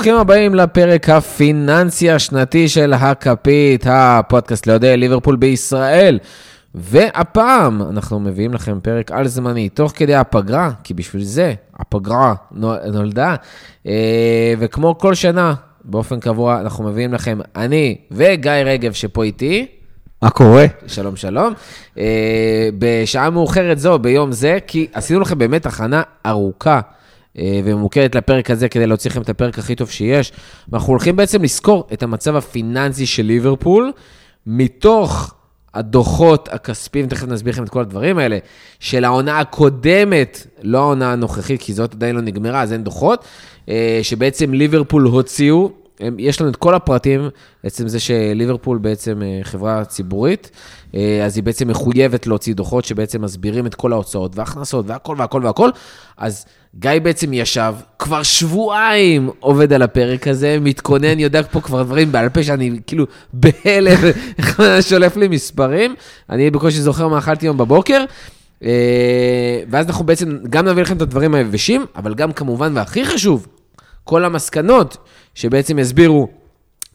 ברוכים הבאים לפרק הפיננסי השנתי של הכפית, הפודקאסט לאוהדי ליברפול בישראל. והפעם אנחנו מביאים לכם פרק על זמני, תוך כדי הפגרה, כי בשביל זה הפגרה נולדה. אה, וכמו כל שנה, באופן קבוע, אנחנו מביאים לכם אני וגיא רגב שפה איתי. מה קורה? שלום, שלום. אה, בשעה מאוחרת זו, ביום זה, כי עשינו לכם באמת הכנה ארוכה. אה, וממוקדת לפרק הזה כדי להוציא לכם את הפרק הכי טוב שיש. ואנחנו הולכים בעצם לזכור את המצב הפיננסי של ליברפול, מתוך הדוחות הכספיים, תכף נסביר לכם את כל הדברים האלה, של העונה הקודמת, לא העונה הנוכחית, כי זאת עדיין לא נגמרה, אז אין דוחות, אה, שבעצם ליברפול הוציאו, יש לנו את כל הפרטים, עצם זה שליברפול בעצם אה, חברה ציבורית, אז היא בעצם מחויבת להוציא דוחות שבעצם מסבירים את כל ההוצאות וההכנסות והכל והכל והכל, אז... גיא בעצם ישב, כבר שבועיים עובד על הפרק הזה, מתכונן, יודע פה כבר דברים בעל פה שאני כאילו בהלם, שולף לי מספרים. אני בקושי זוכר מה אכלתי היום בבוקר. אה, ואז אנחנו בעצם גם נביא לכם את הדברים היבשים, אבל גם כמובן, והכי חשוב, כל המסקנות שבעצם יסבירו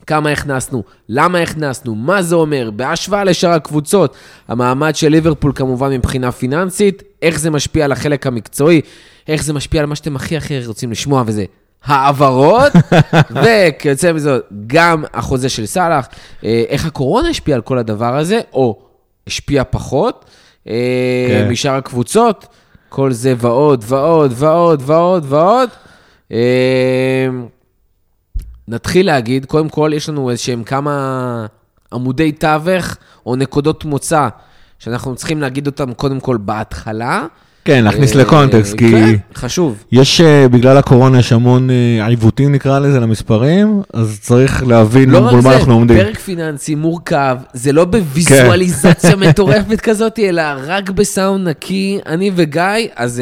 כמה הכנסנו, למה הכנסנו, מה זה אומר, בהשוואה לשאר הקבוצות, המעמד של ליברפול כמובן מבחינה פיננסית, איך זה משפיע על החלק המקצועי, איך זה משפיע על מה שאתם הכי הכי רוצים לשמוע, וזה העברות, וכיוצא מזה, גם החוזה של סאלח, אה, איך הקורונה השפיעה על כל הדבר הזה, או השפיע פחות אה, כן. משאר הקבוצות, כל זה ועוד ועוד ועוד ועוד ועוד. אה, נתחיל להגיד, קודם כל, יש לנו איזשהם כמה עמודי תווך או נקודות מוצא, שאנחנו צריכים להגיד אותם קודם כל בהתחלה. כן, להכניס אה, לקונטקסט, כי... כן, חשוב. יש, אה, בגלל הקורונה יש המון אה, עיוותים, נקרא לזה, למספרים, אז צריך להבין לא מול מה אנחנו עומדים. לא רק זה, פרק פיננסי מורכב, זה לא בוויזואליזציה כן. מטורפת כזאת, אלא רק בסאונד נקי, אני וגיא, אז...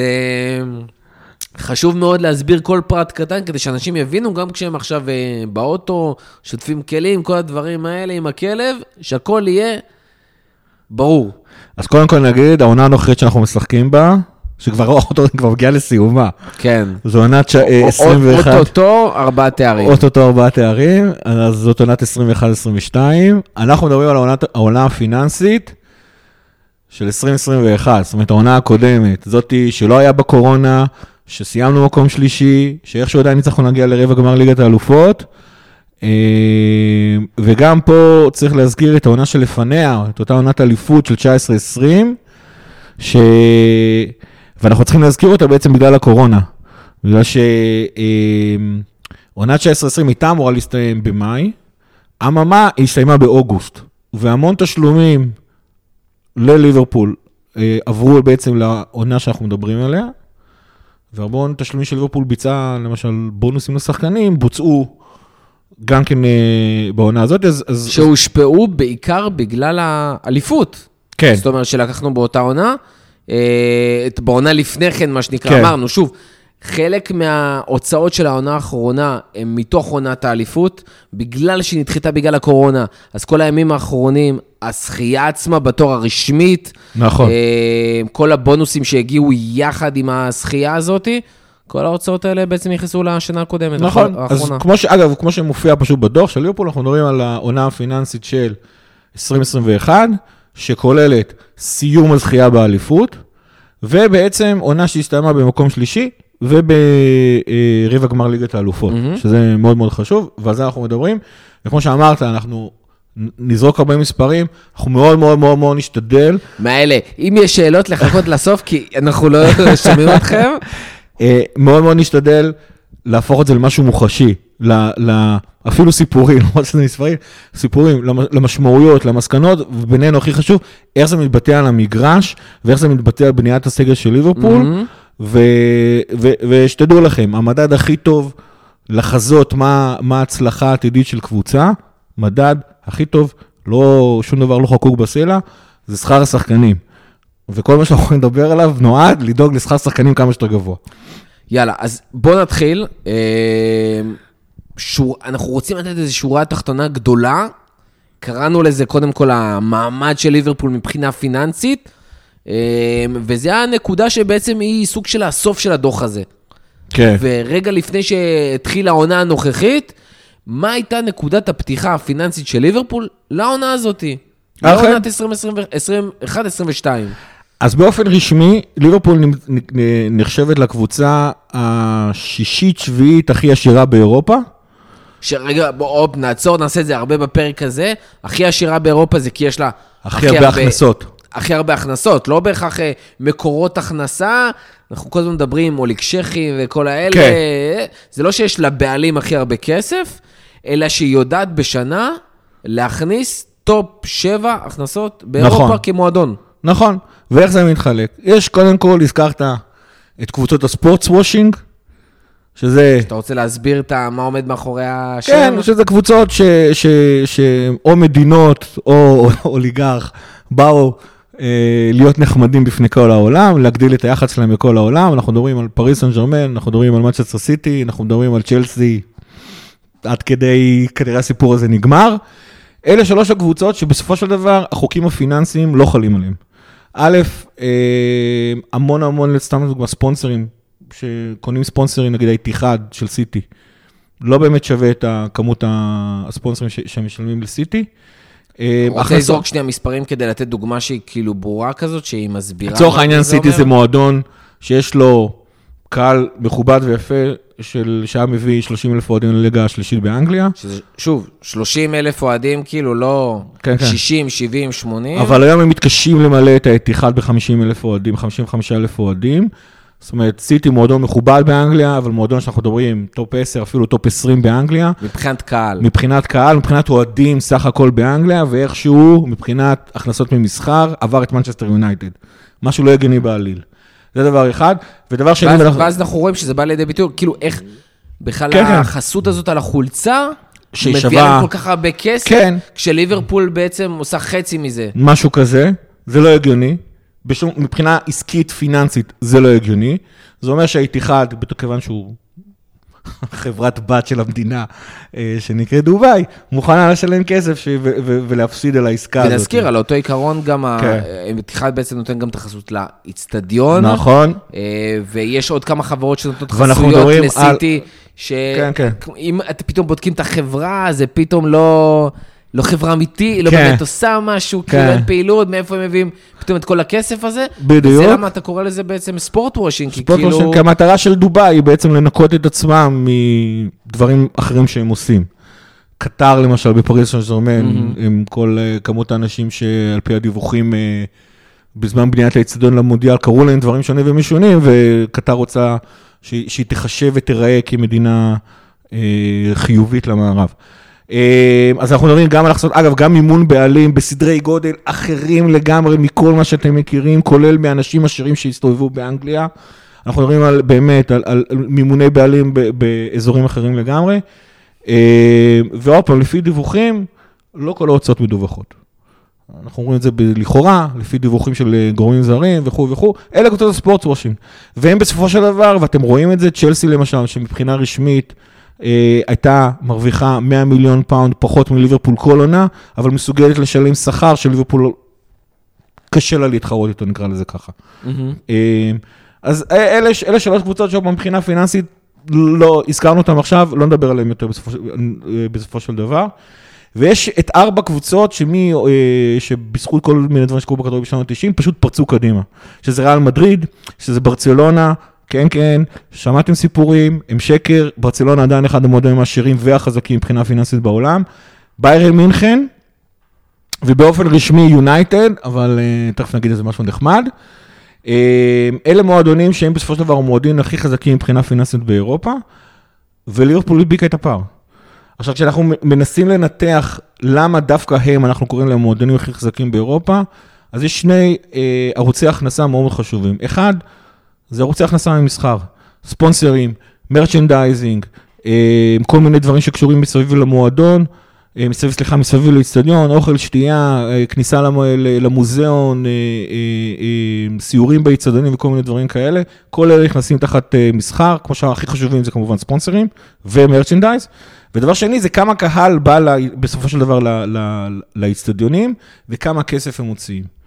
חשוב מאוד להסביר כל פרט קטן, כדי שאנשים יבינו, גם כשהם עכשיו אה, באוטו, שוטפים כלים, כל הדברים האלה עם הכלב, שהכל יהיה ברור. אז קודם כל נגיד, העונה הנוכחית שאנחנו משחקים בה, שכבר אוטו כבר מגיעה לסיומה. כן. זו עונת ש... 21. אה, אוטוטו ארבעה תארים. אוטוטו ארבעה תארים, אז זאת עונת 21-22. אנחנו מדברים על העונה הפיננסית של 2021, זאת אומרת העונה הקודמת, זאתי שלא היה בקורונה, שסיימנו מקום שלישי, שאיכשהו עדיין הצלחנו להגיע לרבע גמר ליגת האלופות. אה, וגם פה צריך להזכיר את העונה שלפניה, את אותה עונת אליפות של 19-20, ש... ואנחנו צריכים להזכיר אותה בעצם בגלל הקורונה. בגלל שעונת 19-20 הייתה אמורה להסתיים במאי, אממה, היא הסתיימה באוגוסט, והמון תשלומים לליברפול אה, עברו בעצם לעונה שאנחנו מדברים עליה. והמון תשלומים של ליברפול ביצעה, למשל בונוסים לשחקנים, בוצעו גם כן אה, בעונה הזאת, אז... אז שהושפעו בעיקר בגלל האליפות. כן. זאת אומרת שלקחנו באותה עונה, אה, בעונה לפני כן, מה שנקרא, כן. אמרנו, שוב, חלק מההוצאות של העונה האחרונה הם מתוך עונת האליפות, בגלל שהיא נדחתה בגלל הקורונה, אז כל הימים האחרונים, השחייה עצמה בתור הרשמית, נכון. אה, כל הבונוסים שהגיעו יחד עם השחייה הזאת, כל ההוצאות האלה בעצם נכנסו לשנה הקודמת, נכון, אז כמו ש... אגב, כמו שמופיע פשוט בדוח של ליברפול, אנחנו מדברים על העונה הפיננסית של 2021, שכוללת סיום הזכייה באליפות, ובעצם עונה שהסתיימה במקום שלישי, ובריב הגמר ליגת האלופות, mm-hmm. שזה מאוד מאוד חשוב, ועל זה אנחנו מדברים. וכמו שאמרת, אנחנו נזרוק הרבה מספרים, אנחנו מאוד מאוד מאוד מאוד נשתדל. מאלה, אם יש שאלות, לחכות לסוף, כי אנחנו לא שומעים אתכם. אה, מאוד מאוד נשתדל להפוך את זה למשהו מוחשי, אפילו סיפורים, לא שזה מספרים, סיפורים, למשמעויות, למסקנות, ובינינו הכי חשוב, איך זה מתבטא על המגרש, ואיך זה מתבטא על בניית הסגל של ליברפול. Mm-hmm. ושתדעו לכם, המדד הכי טוב לחזות מה, מה ההצלחה העתידית של קבוצה, מדד הכי טוב, לא, שום דבר לא חקוק בסלע, זה שכר השחקנים. וכל מה שאנחנו יכולים לדבר עליו נועד לדאוג לשכר שחקנים כמה שיותר גבוה. יאללה, אז בואו נתחיל. אה, שור, אנחנו רוצים לתת איזו שורה תחתונה גדולה. קראנו לזה קודם כל המעמד של ליברפול מבחינה פיננסית. אמ, וזה הנקודה שבעצם היא סוג של הסוף של הדוח הזה. כן. ורגע לפני שהתחילה העונה הנוכחית, מה הייתה נקודת הפתיחה הפיננסית של ליברפול לעונה הזאתי? לעונת 2021-2022. אז באופן רשמי, ליברפול נחשבת לקבוצה השישית-שביעית הכי עשירה באירופה. שרגע, בוא, הופ, נעצור, נעשה את זה הרבה בפרק הזה. הכי עשירה באירופה זה כי יש לה... הכי הרבה הכנסות. הכי הרבה הכנסות, לא בהכרח אה, מקורות הכנסה. אנחנו כל הזמן מדברים, אוליק שכי וכל האלה. כן. זה לא שיש לבעלים הכי הרבה כסף, אלה שהיא יודעת בשנה להכניס top 7 הכנסות באירופה נכון. כמועדון. נכון, ואיך זה מתחלק? יש קודם כל, הזכרת את קבוצות ה sports washing, שזה... אתה רוצה להסביר את מה עומד מאחורי השם? כן, שזה קבוצות ש, ש, ש, או מדינות או אוליגרך באו אה, להיות נחמדים בפני כל העולם, להגדיל את היחס שלהם בכל העולם. אנחנו מדברים על פריס סן ג'רמן, אנחנו מדברים על מנצ'סטר סיטי, אנחנו מדברים על צ'לסי, עד כדי, כנראה הסיפור הזה נגמר. אלה שלוש הקבוצות שבסופו של דבר החוקים הפיננסיים לא חלים עליהם. א', אה, המון המון, סתם לדוגמה, ספונסרים, שקונים ספונסרים, נגיד האיתיחד של סיטי. לא באמת שווה את הכמות הספונסרים ש- שהם משלמים לסיטי. אה, רוצה לזרוק שנייה מספרים כדי לתת דוגמה שהיא כאילו ברורה כזאת, שהיא מסבירה. לצורך העניין סיטי? זה מועדון שיש לו קהל מכובד ויפה, של שהיה מביא 30 אלף אוהדים לליגה השלישית באנגליה, שזה, שוב, 30 אלף אוהדים, כאילו לא כן, כן. 60, 70, 80. אבל היום הם מתקשים למלא את האיתיחאד ב-50 אלף אוהדים, 55 אלף אוהדים. זאת אומרת, סיטי מועדון מכובד באנגליה, אבל מועדון שאנחנו מדברים, top 10, אפילו top 20 באנגליה. מבחינת קהל. מבחינת קהל, מבחינת אוהדים סך הכל באנגליה, ואיכשהו, מבחינת הכנסות ממסחר, עבר את מנצ'סטר יונייטד. משהו לא הגיוני בעליל. זה דבר אחד. ודבר שני, ואז, ואז אנחנו רואים שזה בא לידי ביטוי, כאילו איך בכלל כן, כן. החסות הזאת על החולצה, שהיא מביאה שווה- להם כל כך הרבה כסף, כן. כשליברפול בעצם עושה חצי מזה. משהו כזה, זה לא הגיוני. בשום, מבחינה עסקית, פיננסית, זה לא הגיוני. זה אומר שהאיתיחד, כיוון שהוא חברת בת של המדינה אה, שנקראת דובאי, מוכנה לשלם כסף ש... ו- ו- ולהפסיד על העסקה הזאת. ונזכיר, על אותו עיקרון גם, כן. המתיחד בעצם נותן גם את החסות לאיצטדיון. נכון. אה, ויש עוד כמה חברות שנותנות חסויות לסיטי, כן, כן. שאם אתם פתאום בודקים את החברה, זה פתאום לא... לא חברה אמיתית, לא כן. באמת עושה משהו, כן. כאילו אין פעילות, מאיפה הם מביאים פתאום את כל הכסף הזה. בדיוק. וזה למה אתה קורא לזה בעצם ספורט וושינג, כי ספורט כאילו... וושינג, כי המטרה של דובאי היא בעצם לנקות את עצמם מדברים אחרים שהם עושים. קטר למשל בפריס סן ג'רמן, מהמם. עם כל אה, כמות האנשים שעל פי הדיווחים אה, בזמן בניית האצטדיון למונדיאל קראו להם דברים שונים ומשונים, וקטר רוצה שהיא, שהיא תיחשב ותיראה כמדינה אה, חיובית למערב. אה, אז אנחנו מדברים גם על הכנסות, אגב, גם מימון בעלים בסדרי גודל אחרים לגמרי מכל מה שאתם מכירים, כולל מאנשים עשירים שהסתובבו באנגליה. אנחנו מדברים על, באמת על, על, על מימוני בעלים ב, באזורים אחרים לגמרי. אה, ועוד פעם, לפי דיווחים, לא כל ההוצאות מדווחות. אנחנו רואים את זה לכאורה, לפי דיווחים של אה, גורמים זרים וכו' וכו', אלה קבוצות ה sportswashing. והם בסופו של דבר, ואתם רואים את זה, צ'לסי למשל, שמבחינה רשמית הייתה מרוויחה 100 מיליון פאונד פחות מליברפול כל עונה, אבל מסוגלת לשלם שכר שליברפול קשה לה להתחרות איתו, נקרא לזה ככה. אה, אז אלה, אלה שלוש קבוצות שמבחינה פיננסית, לא, הזכרנו אותן עכשיו, לא נדבר עליהן יותר בסופו של, אה, בסופו של דבר. ויש את ארבע קבוצות שמי, אה, שבזכות כל מיני דברים שקרו בכדורגל בשנות ה-90, פשוט פרצו קדימה. שזה ריאל מדריד, שזה ברצלונה, כן, כן, שמעתם סיפורים, הם שקר, ברצלונה עדיין אחד המועדונים העשירים והחזקים מבחינה פיננסית בעולם. ביירן מינכן, ובאופן רשמי יונייטד, אבל uh, תכף נגיד איזה משהו נחמד. אה, אלה מועדונים שהם בסופו של דבר המועדונים הכי חזקים מבחינה פיננסית באירופה, וליברפול הדביקה את הפער. עכשיו, כשאנחנו מנסים לנתח למה דווקא הם, אנחנו קוראים להם המועדונים הכי חזקים באירופה, אז יש שני אה, ערוצי הכנסה מאוד חשובים. אחד, זה ערוצי הכנסה ממסחר, ספונסרים, merchandising, אה, כל מיני דברים שקשורים מסביב למועדון, אה, מסביב, סליחה, מסביב לאצטדיון, אוכל, שתייה, אה, כניסה למוזיאון, סיורים באצטדיונים וכל מיני דברים כאלה. כל אלה נכנסים תחת מסחר, כמו שהכי חשובים זה כמובן ספונסרים ו merchandise. ודבר שני זה כמה קהל בא לה, בסופו של דבר ל- ל- לאצטדיונים וכמה כסף הם מוציאים.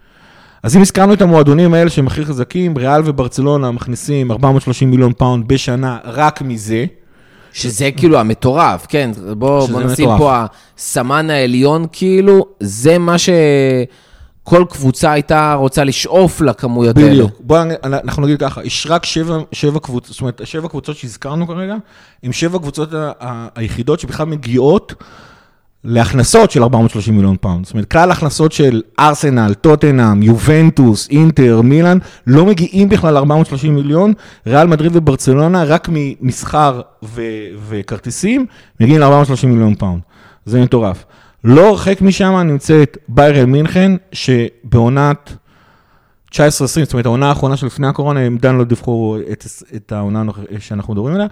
אז אם הזכרנו את המועדונים האלה שהם הכי חזקים, ריאל וברצלונה מכניסים 430 מיליון פאונד בשנה רק מזה. שזה כאילו המטורף, כן, בוא, שזה בוא נשים מטורף. פה הסמן העליון, כאילו, זה מה שכל קבוצה הייתה רוצה לשאוף לכמויות האלה. בדיוק. בוא, נ- אנחנו נגיד ככה, יש רק שבע, שבע קבוצות, זאת אומרת, שבע קבוצות שהזכרנו כרגע, הם שבע קבוצות היחידות שבכלל מגיעות להכנסות של 430 מיליון פאונד. זאת אומרת, כלל הכנסות של ארסנל, טוטנאם, יובנטוס, אינטר, מילאן, לא מגיעים בכלל ל-430 מיליון. ריאל מדריד וברצלונה, רק ממסחר ו- וכרטיסים, מגיעים ל-430 מיליון פאונד. זה מטורף. לא הרחק משם נמצאת ביירן מינכן, שבעונת 19-20, זאת אומרת, העונה האחרונה שלפני הקורונה, הם עדיין לא דיווחו את, את העונה שאנחנו מדברים עליה.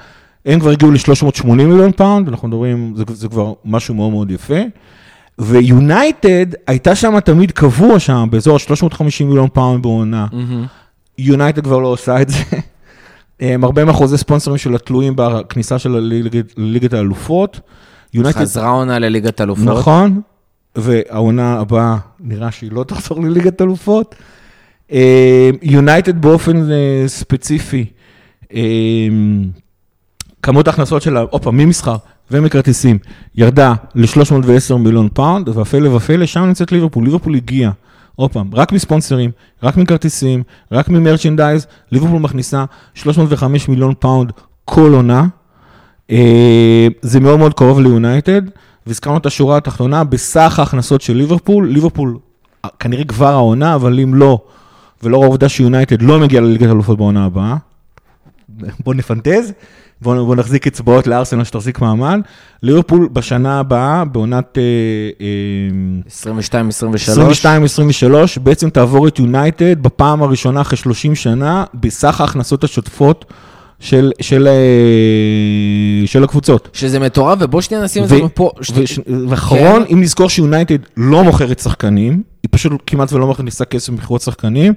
הם כבר הגיעו ל-380 מיליון פאונד, אנחנו מדברים, זה, זה כבר משהו מאוד מאוד יפה. ויונייטד הייתה שם תמיד קבוע שם, באזור ה-350 מיליון פאונד בעונה. יונייטד כבר לא עושה את זה. הם הרבה מהחוזי ספונסרים שלה תלויים בכניסה שלה לליגת- האלופות. יונייטד חזרה עונה לליגת אלופות. נכון, והעונה הבאה נראה שהיא לא תחזור לליגת אלופות. אה, יונייטד באופן אה, ספציפי, אה, כמות ההכנסות שלה, עוד פעם, ממסחר ומכרטיסים, ירדה ל-310 מיליון פאונד, והפלא ופלא, שם נמצאת ליברפול. ליברפול הגיעה, עוד פעם, רק מספונסרים, רק מכרטיסים, רק ממרצ'נדייז, ליברפול מכניסה 305 מיליון פאונד כל עונה. אה, זה מאוד מאוד קרוב ליונייטד, והזכרנו את השורה התחתונה, בסך ההכנסות של ליברפול, ליברפול אה, כנראה כבר העונה, אבל אם לא, ולאור העובדה שיונייטד לא מגיע לליגת האלופות בעונה הבאה, בוא נפנטז, בוא, בוא נחזיק אצבעות לארסנל שתחזיק מעמד, ליברפול בשנה הבאה, בעונת אה, אה, 22-23. 22-23, בעצם תעבור את יונייטד בפעם הראשונה אחרי 30 שנה, בסך ההכנסות השוטפות של, של, אה, של הקבוצות. שזה מטורף, ובוא שנייה נשים את זה פה. ואחרון, כן. אם נזכור שיונייטד לא מוכרת שחקנים, היא פשוט כמעט ולא מכניסה כסף במכירות שחקנים,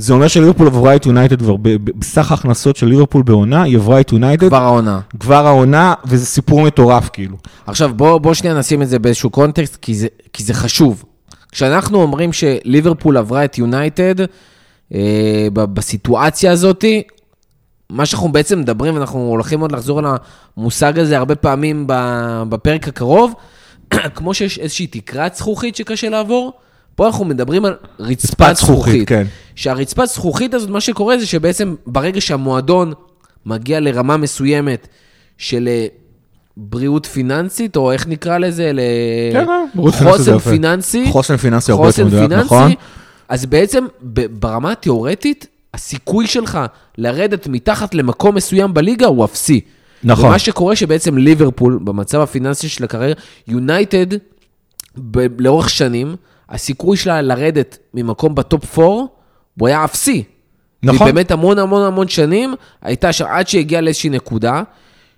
זה אומר שליברפול עברה את יונייטד כבר, בסך ההכנסות של ליברפול בעונה, היא עברה את יונייטד כבר העונה. כבר העונה, וזה סיפור מטורף כאילו. עכשיו, בוא, בוא שנייה נשים את זה באיזשהו קונטקסט, כי זה, כי זה חשוב. כשאנחנו אומרים שליברפול עברה את יונייטד, אה, בסיטואציה הזאת, מה שאנחנו בעצם מדברים, ואנחנו הולכים עוד לחזור על המושג הזה הרבה פעמים בפרק הקרוב, כמו שיש איזושהי תקרת זכוכית שקשה לעבור, פה אנחנו מדברים על רצפת זכוכית. כן. שהרצפת זכוכית הזאת, מה שקורה זה שבעצם ברגע שהמועדון מגיע לרמה מסוימת של אה, בריאות פיננסית, או איך נקרא לזה? ל... כן, בריאות פיננסית זה חוסן. פיננסי. חוסן פיננסי הרבה יותר מדויק, פיננסי, נכון? אז בעצם ברמה התיאורטית, הסיכוי שלך לרדת מתחת למקום מסוים בליגה הוא אפסי. נכון. ומה שקורה שבעצם ליברפול, במצב הפיננסי שלה כרגע, יונייטד, לאורך שנים, הסיכוי שלה לרדת ממקום בטופ 4, הוא היה אפסי. נכון. באמת המון המון המון שנים, הייתה שם עד שהגיעה לאיזושהי נקודה,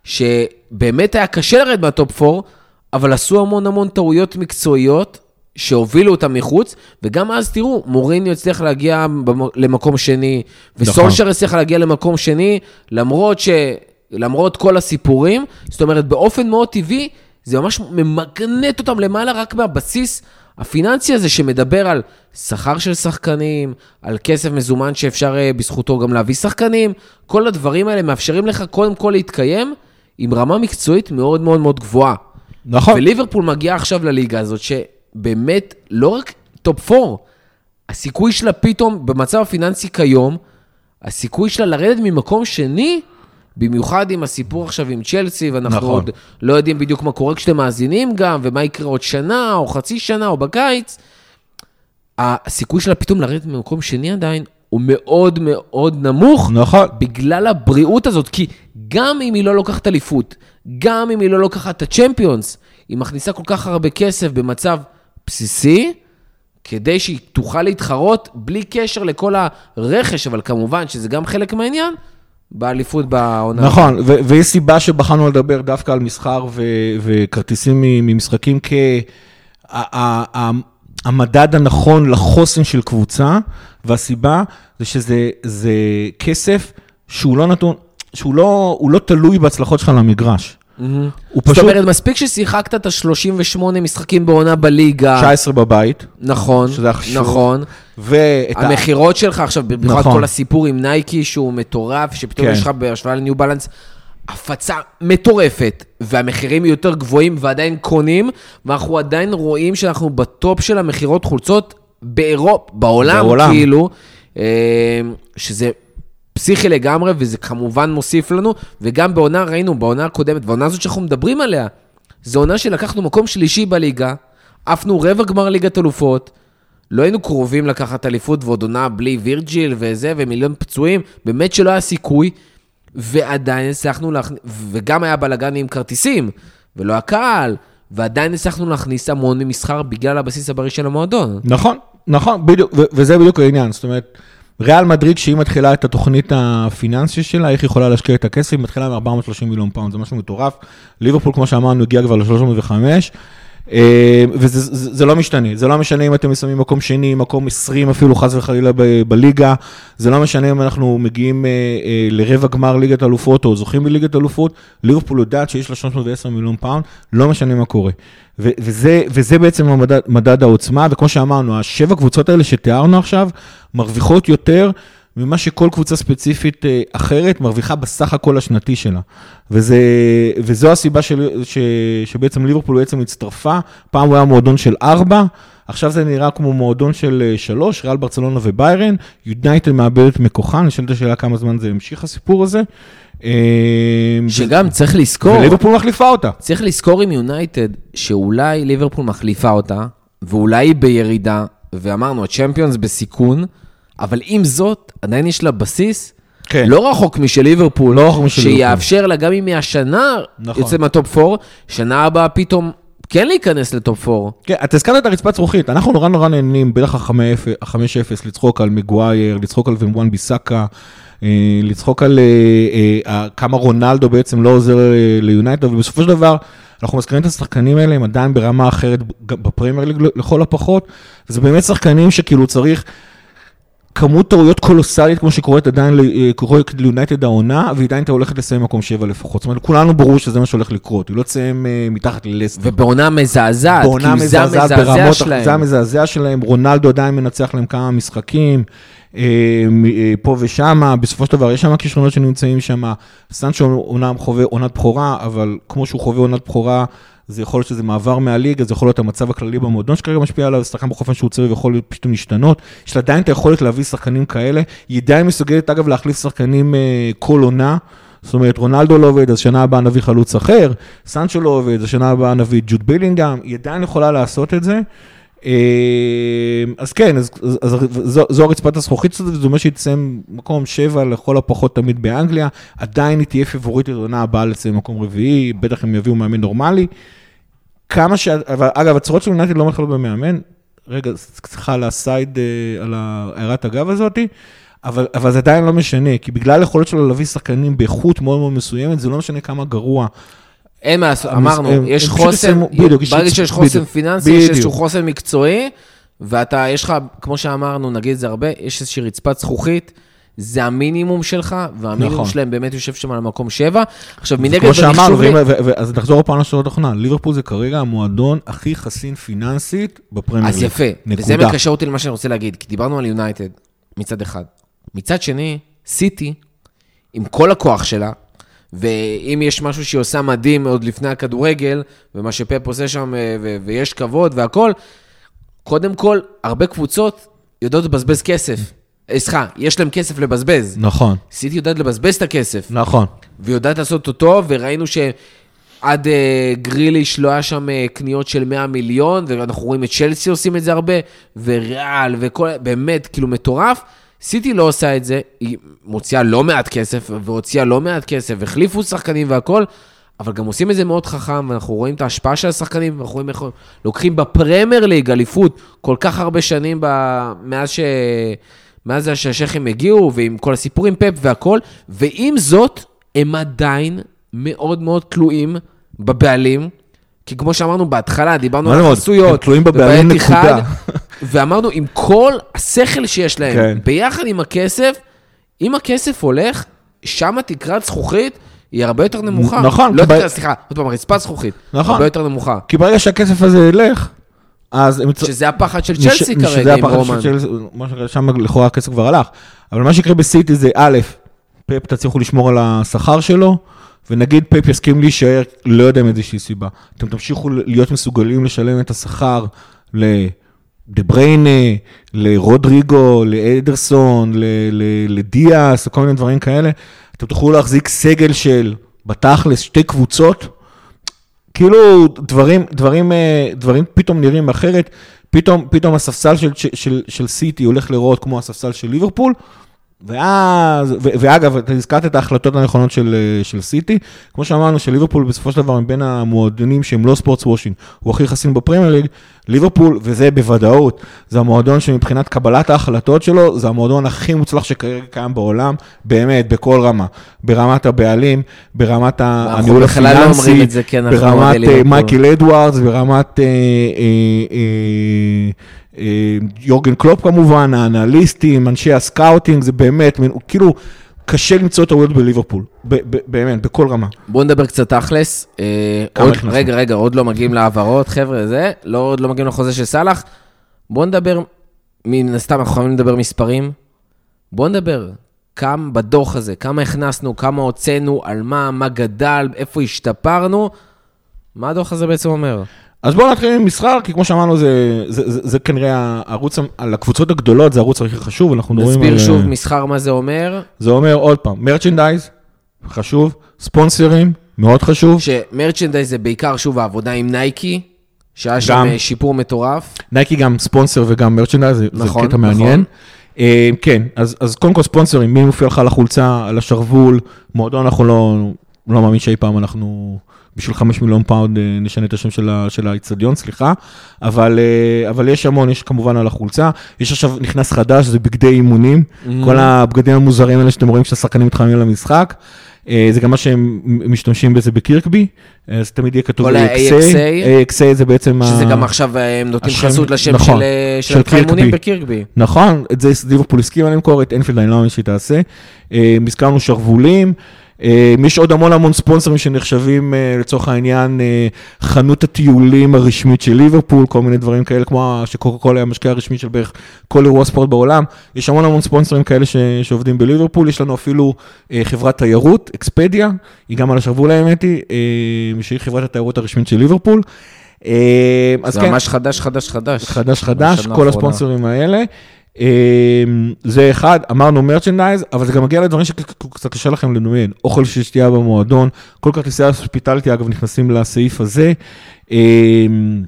שבאמת היה קשה לרדת מהטופ 4, אבל עשו המון המון טעויות מקצועיות, שהובילו אותם מחוץ, וגם אז תראו, מוריניו הצליח להגיע במ- למקום שני, וסולשר הצליח להגיע למקום שני, למרות ש... למרות כל הסיפורים, זאת אומרת, באופן מאוד טבעי, זה ממש ממגנט אותם למעלה רק מהבסיס הפיננסי הזה שמדבר על שכר של שחקנים, על כסף מזומן שאפשר אה, בזכותו גם להביא שחקנים, כל הדברים האלה מאפשרים לך קודם כל להתקיים עם רמה מקצועית מאוד מאוד מאוד גבוהה. נכון. וליברפול מגיעה עכשיו לליגה הזאת, שבאמת, לא רק טופ 4, הסיכוי שלה פתאום, במצב הפיננסי כיום, הסיכוי שלה לרדת ממקום שני, במיוחד עם הסיפור עכשיו עם צ'לסי, ואנחנו נכון. עוד לא יודעים בדיוק מה קורה כשאתם מאזינים גם, ומה יקרה עוד שנה, או חצי שנה, או בקיץ, הסיכוי שלה פתאום לרדת ממקום שני עדיין, הוא מאוד מאוד נמוך. נכון. בגלל הבריאות הזאת, כי גם אם היא לא לוקחת אליפות, גם אם היא לא לוקחת את הצ'מפיונס, היא מכניסה כל כך הרבה כסף במצב בסיסי, כדי שהיא תוכל להתחרות בלי קשר לכל הרכש, אבל כמובן שזה גם חלק מהעניין, באליפות בעונה. נכון, ו- ויש סיבה שבחרנו לדבר דווקא על מסחר ו- וכרטיסים ממשחקים כהמדד הנכון לחוסן של קבוצה, והסיבה זה שזה זה כסף שהוא לא נתון, שהוא לא, לא תלוי בהצלחות שלך למגרש. הוא זאת פשוט אומרת, מספיק ששיחקת את ה-38 משחקים בעונה בליגה. 19 בבית, נכון, שזה היה חשוב. נכון. ואת ה... המכירות שלך עכשיו, במיוחד נכון. כל הסיפור עם נייקי, שהוא מטורף, שפתאום כן. יש לך בהשוואה לניו בלנס, הפצה מטורפת, והמחירים יותר גבוהים ועדיין קונים, ואנחנו עדיין רואים שאנחנו בטופ של המכירות חולצות באירופה, בעולם, בעולם. כאילו, אה, שזה פסיכי לגמרי, וזה כמובן מוסיף לנו, וגם בעונה, ראינו, בעונה הקודמת, בעונה הזאת שאנחנו מדברים עליה, זו עונה שלקחנו מקום שלישי בליגה, עפנו רבע גמר ליגת אלופות, לא היינו קרובים לקחת אליפות ועוד עונה בלי וירג'יל וזה, ומיליון פצועים, באמת שלא היה סיכוי, ועדיין הצלחנו להכניס, וגם היה בלאגן עם כרטיסים, ולא הקהל, ועדיין הצלחנו להכניס המון ממסחר בגלל הבסיס הבריא של המועדון. נכון, נכון, בדיוק, ו- וזה בדיוק העניין, זאת אומרת, ריאל מדריד, כשהיא מתחילה את התוכנית הפיננסית שלה, איך היא יכולה להשקיע את הכסף, היא מתחילה מ-430 מיליון פאונד, זה משהו מטורף. ליברפול, כמו שאמרנו, הגיע כבר ל-305, וזה זה, זה לא משתנה, זה לא משנה אם אתם שמים מקום שני, מקום 20 אפילו, חס וחלילה בליגה, זה לא משנה אם אנחנו מגיעים אה, אה, לרבע גמר ליגת אלופות או זוכים בליגת אלופות, ליברפול יודעת שיש לה 310 מיליון פאונד, לא משנה מה קורה. וזה, וזה בעצם המדד, מדד העוצמה, וכמו שאמרנו, השבע קבוצות האלה שתיארנו עכשיו, מרוויחות יותר ממה שכל קבוצה ספציפית אה, אחרת מרוויחה בסך הכל השנתי שלה. וזה, וזו הסיבה של, ש, שבעצם ליברפול בעצם הצטרפה, פעם הוא היה מועדון של ארבע, עכשיו זה נראה כמו מועדון של אה, שלוש, ריאל ברצלונה וביירן, יונייטד מאבד את מכוחה, נשאלת השאלה כמה זמן זה המשיך הסיפור הזה. אה, שגם צריך לזכור, וליברפול מחליפה אותה. צריך לזכור עם יונייטד, שאולי ליברפול מחליפה אותה, ואולי היא בירידה, ואמרנו, הצ'מפיונס בסיכון, אבל עם זאת, עדיין יש לה בסיס כן. לא רחוק משל ליברפול, לא רחוק משל ליברפול. שיאפשר לה, גם אם היא השנה נכון. יוצאת מהטופ 4, שנה הבאה פתאום כן להיכנס לטופ 4. כן, אתה הזכרת את הרצפת זכוכית, אנחנו נורא נורא נהנים, בטח ה-5-0, לצחוק על מגווייר, לצחוק על וואן ביסאקה, אה, לצחוק על אה, אה, כמה רונלדו בעצם לא עוזר ליונייטד, ובסופו של דבר, אנחנו מזכירים את השחקנים האלה, הם עדיין ברמה אחרת בפרמייר ליג לכל הפחות, זה באמת שחקנים שכאילו צריך... כמות טעויות קולוסלית כמו שקורית עדיין, אה, קורית ליונייטד העונה, והיא עדיין הולכת לסיים מקום שבע לפחות. זאת אומרת, כולנו ברור שזה מה שהולך לקרות, היא לא תסיים אה, מתחת ללסטר. ובעונה מזעזעת, בעונה כאילו זה מזעזעת המזעזע ברמות, שלהם. זה המזעזע שלהם, רונלדו עדיין מנצח להם כמה משחקים, אה, פה ושמה, בסופו של דבר יש שם כישרונות שנמצאים שם, סנצ'ו אומנם חווה עונת בכורה, אבל כמו שהוא חווה עונת בכורה, זה יכול להיות שזה מעבר מהליגה, זה יכול להיות המצב הכללי במועדון שכרגע משפיע עליו, שחקן בחופן שהוא ויכול להיות פתאום להשתנות. יש לה עדיין את היכולת להביא שחקנים כאלה, היא עדיין מסוגלת אגב להחליף שחקנים אה, כל עונה. זאת אומרת, רונלדו לא עובד, אז שנה הבאה נביא חלוץ אחר, סנצ'ו לא עובד, אז שנה הבאה נביא ג'וד בילינגהם, היא עדיין יכולה לעשות את זה. אה, אז כן, אז, אז, אז זו, זו הרצפת הזכוכית הזאת, זה אומר שהיא תסיים מקום שבע לכל הפחות תמיד באנגליה, עדיין היא תהיה פיבוריטית עונה הבאה לסיים מקום רביעי, בטח הם יביאו מאמן נורמלי. כמה ש... אבל, אגב, הצורות של יונייטד לא מתחילות במאמן, רגע, סליחה על הסייד, אה, על הערת הגב הזאתי, אבל, אבל זה עדיין לא משנה, כי בגלל היכולת שלו להביא שחקנים באיכות מאוד מאוד מסוימת, זה לא משנה כמה גרוע. אין מה לעשות, אמרנו, הם- יש הם חוסן, בדיוק, ברגע שיש חוסן בדיוק, פיננסי, יש איזשהו בדיוק. חוסן מקצועי, ואתה, יש לך, כמו שאמרנו, נגיד את זה הרבה, יש איזושהי רצפת זכוכית, זה המינימום שלך, והמינימום נכון. שלהם באמת יושב שם על מקום שבע. עכשיו, מנגד, כמו שאמרנו, לי- אז נחזור עוד פעם לשאלות האחרונה, ליברפול זה כרגע המועדון הכי חסין פיננסית בפרמייר ליג. אז יפה, וזה נקודה. מקשר אותי למה שאני רוצה להגיד, כי דיברנו על יונייטד מצד אחד. מצד שני, סיטי, עם כל הכוח שלה, ואם יש משהו שהיא עושה מדהים עוד לפני הכדורגל, ומה שפפ עושה שם, אה, ו- ויש כבוד והכול, קודם כל, הרבה קבוצות יודעות לבזבז כסף. אה, סליחה, יש להם כסף לבזבז. נכון, סיטי יודעת לבזבז את הכסף. נכון. ויודעת לעשות אותו, וראינו שעד אה, גריליש לא היה שם אה, קניות של 100 מיליון, ואנחנו רואים את צ'לסי עושים את זה הרבה, וריאל, וכל, באמת, כאילו מטורף. סיטי לא עושה את זה, היא מוציאה לא מעט כסף, והוציאה לא מעט כסף, החליפו שחקנים והכול, אבל גם עושים את זה מאוד חכם, ואנחנו רואים את ההשפעה של השחקנים, ואנחנו רואים איך לוקחים בפרמייר ליג אליפות כל כך הרבה שנים ב... מאז ש... מאז שהשייחים הגיעו, ועם כל הסיפור עם פפ והכל, ועם זאת, הם עדיין מאוד מאוד תלויים בבעלים, כי כמו שאמרנו בהתחלה, דיברנו על? חסויות. הם תלויים בבעלים, נקודה. ואמרנו, עם כל השכל שיש להם, כן. ביחד עם הכסף, אם הכסף הולך, שם תקרת זכוכית היא הרבה יותר נמוכה. נכון, לא ב- יותר, סליחה, עוד פעם, רצפה זכוכית. נכון. הרבה יותר נמוכה. כי ברגע שהכסף הזה ילך, אז הם שזה הפחד של צ'לסי שזה כרגע עם הפחד רומן. של צ'לסי, שם לכאורה הכסף כבר הלך. אבל מה שיקרה בסיטי זה א', פפ תצליחו לשמור על השכר שלו, ונגיד פפ יסכים להישאר, לא יודע מאיזושהי סיבה. אתם תמשיכו להיות מסוגלים לשלם את השכר לדה בריינה, לרודריגו, לאדרסון, ל- ל- לדיאס, וכל מיני דברים כאלה. אתם תוכלו להחזיק סגל של, בתכלס, שתי קבוצות, כאילו דברים, דברים, אה, דברים פתאום נראים אחרת, פתאום, פתאום הספסל של, של, של, של סיטי הולך לראות כמו הספסל של ליברפול, ואז, ו, ואגב, אתה הזכרת את ההחלטות הנכונות של, אה, של סיטי, כמו שאמרנו, שליברפול בסופו של דבר הם בין המועדונים שהם לא sports washing, הוא הכי חסין בפרמייר ליג, ליברפול, וזה בוודאות, זה המועדון שמבחינת קבלת ההחלטות שלו, זה המועדון הכי מוצלח שכרגע קיים בעולם, באמת, בכל רמה, ברמת הבעלים, ברמת הניהול לא הפיננסי, זה, כן, ברמת אה. מייקל אדוארדס, ברמת אה, אה, אה, אה, יורגן קלופ כמובן, האנליסטים, אנשי הסקאוטינג, זה באמת, כאילו, קשה למצוא טעויות בליברפול, ב- ב- באמת, בכל רמה. בואו נדבר קצת תכלס. אה? רגע, רגע, עוד לא מגיעים להעברות, חבר'ה, זה, לא, עוד לא מגיעים לחוזה של סאלח. בואו נדבר, מן הסתם אנחנו חייבים לדבר מספרים. בואו נדבר כמה בדוח הזה, כמה הכנסנו, כמה הוצאנו, על מה, מה גדל, איפה השתפרנו. מה הדוח הזה בעצם אומר? אז בואו נתחיל עם מסחר, כי כמו שאמרנו, זה, זה, זה, זה כנראה הערוץ, על הקבוצות הגדולות, זה הערוץ הכי חשוב, אנחנו מדברים על... נסביר שוב מסחר מה זה אומר, זה אומר עוד פעם, מרצ'נדייז, חשוב, ספונסרים, מאוד חשוב. שמרצ'נדייז זה בעיקר, שוב, העבודה עם נייקי, שהיה שם. אה, שיפור מטורף. נייקי גם ספונסר וגם מרצ'נדייז, זה, נכון, זה קטע מעניין. נכון. אה, כן, אז, אז קודם כל ספונסרים, מי מופיע לך על החולצה, על השרוול, מועדון אנחנו לא, לא מאמין שאי פעם אנחנו בשביל 5 מיליון פאונד אה, נשנה את השם של האיצטדיון, סליחה, אבל, אה, אבל יש המון, יש כמובן על החולצה, יש עכשיו, נכנס חדש, זה בגדי אימונים, Mm-hmm. כל הבגדים המוזרים האלה שאתם רואים שהשחקנים מתחממים למשחק. אה, זה גם מה שהם משתמשים בזה בקירקבי, אז תמיד יהיה כתוב כל ה-AXA. AXA זה בעצם שזה ה- גם עכשיו הם נותנים השם- חסות לשם נכון, של, של של האימונים קירקבי. בקירקבי. נכון, את זה ליברפול הסכימה למכור, את אנפילד אני לא מאמין שהיא תעשה. הזכרנו שרוולים. אה, יש עוד המון המון ספונסרים שנחשבים אה, לצורך העניין אה, חנות הטיולים הרשמית של ליברפול, כל מיני דברים כאלה, כמו שקוקה קולה היא המשקיע הרשמי של בערך כל אירוע ספורט בעולם. יש המון המון ספונסרים כאלה ש, שעובדים בליברפול, יש לנו אפילו חברת תיירות, אקספדיה, היא גם על השרוול האמת היא, שהיא חברת התיירות הרשמית של ליברפול. אז זה כן, ממש חדש, חדש, חדש. חדש חדש, כל. הספונסרים האלה. אמ, זה אחד, אמרנו מרצ'נדייז, אבל זה גם מגיע לדברים שקצת קשה לכם לדמיין. אוכל ששתייה במועדון, כל כרטיסי הספיטליטי אגב נכנסים לסעיף הזה. אמ,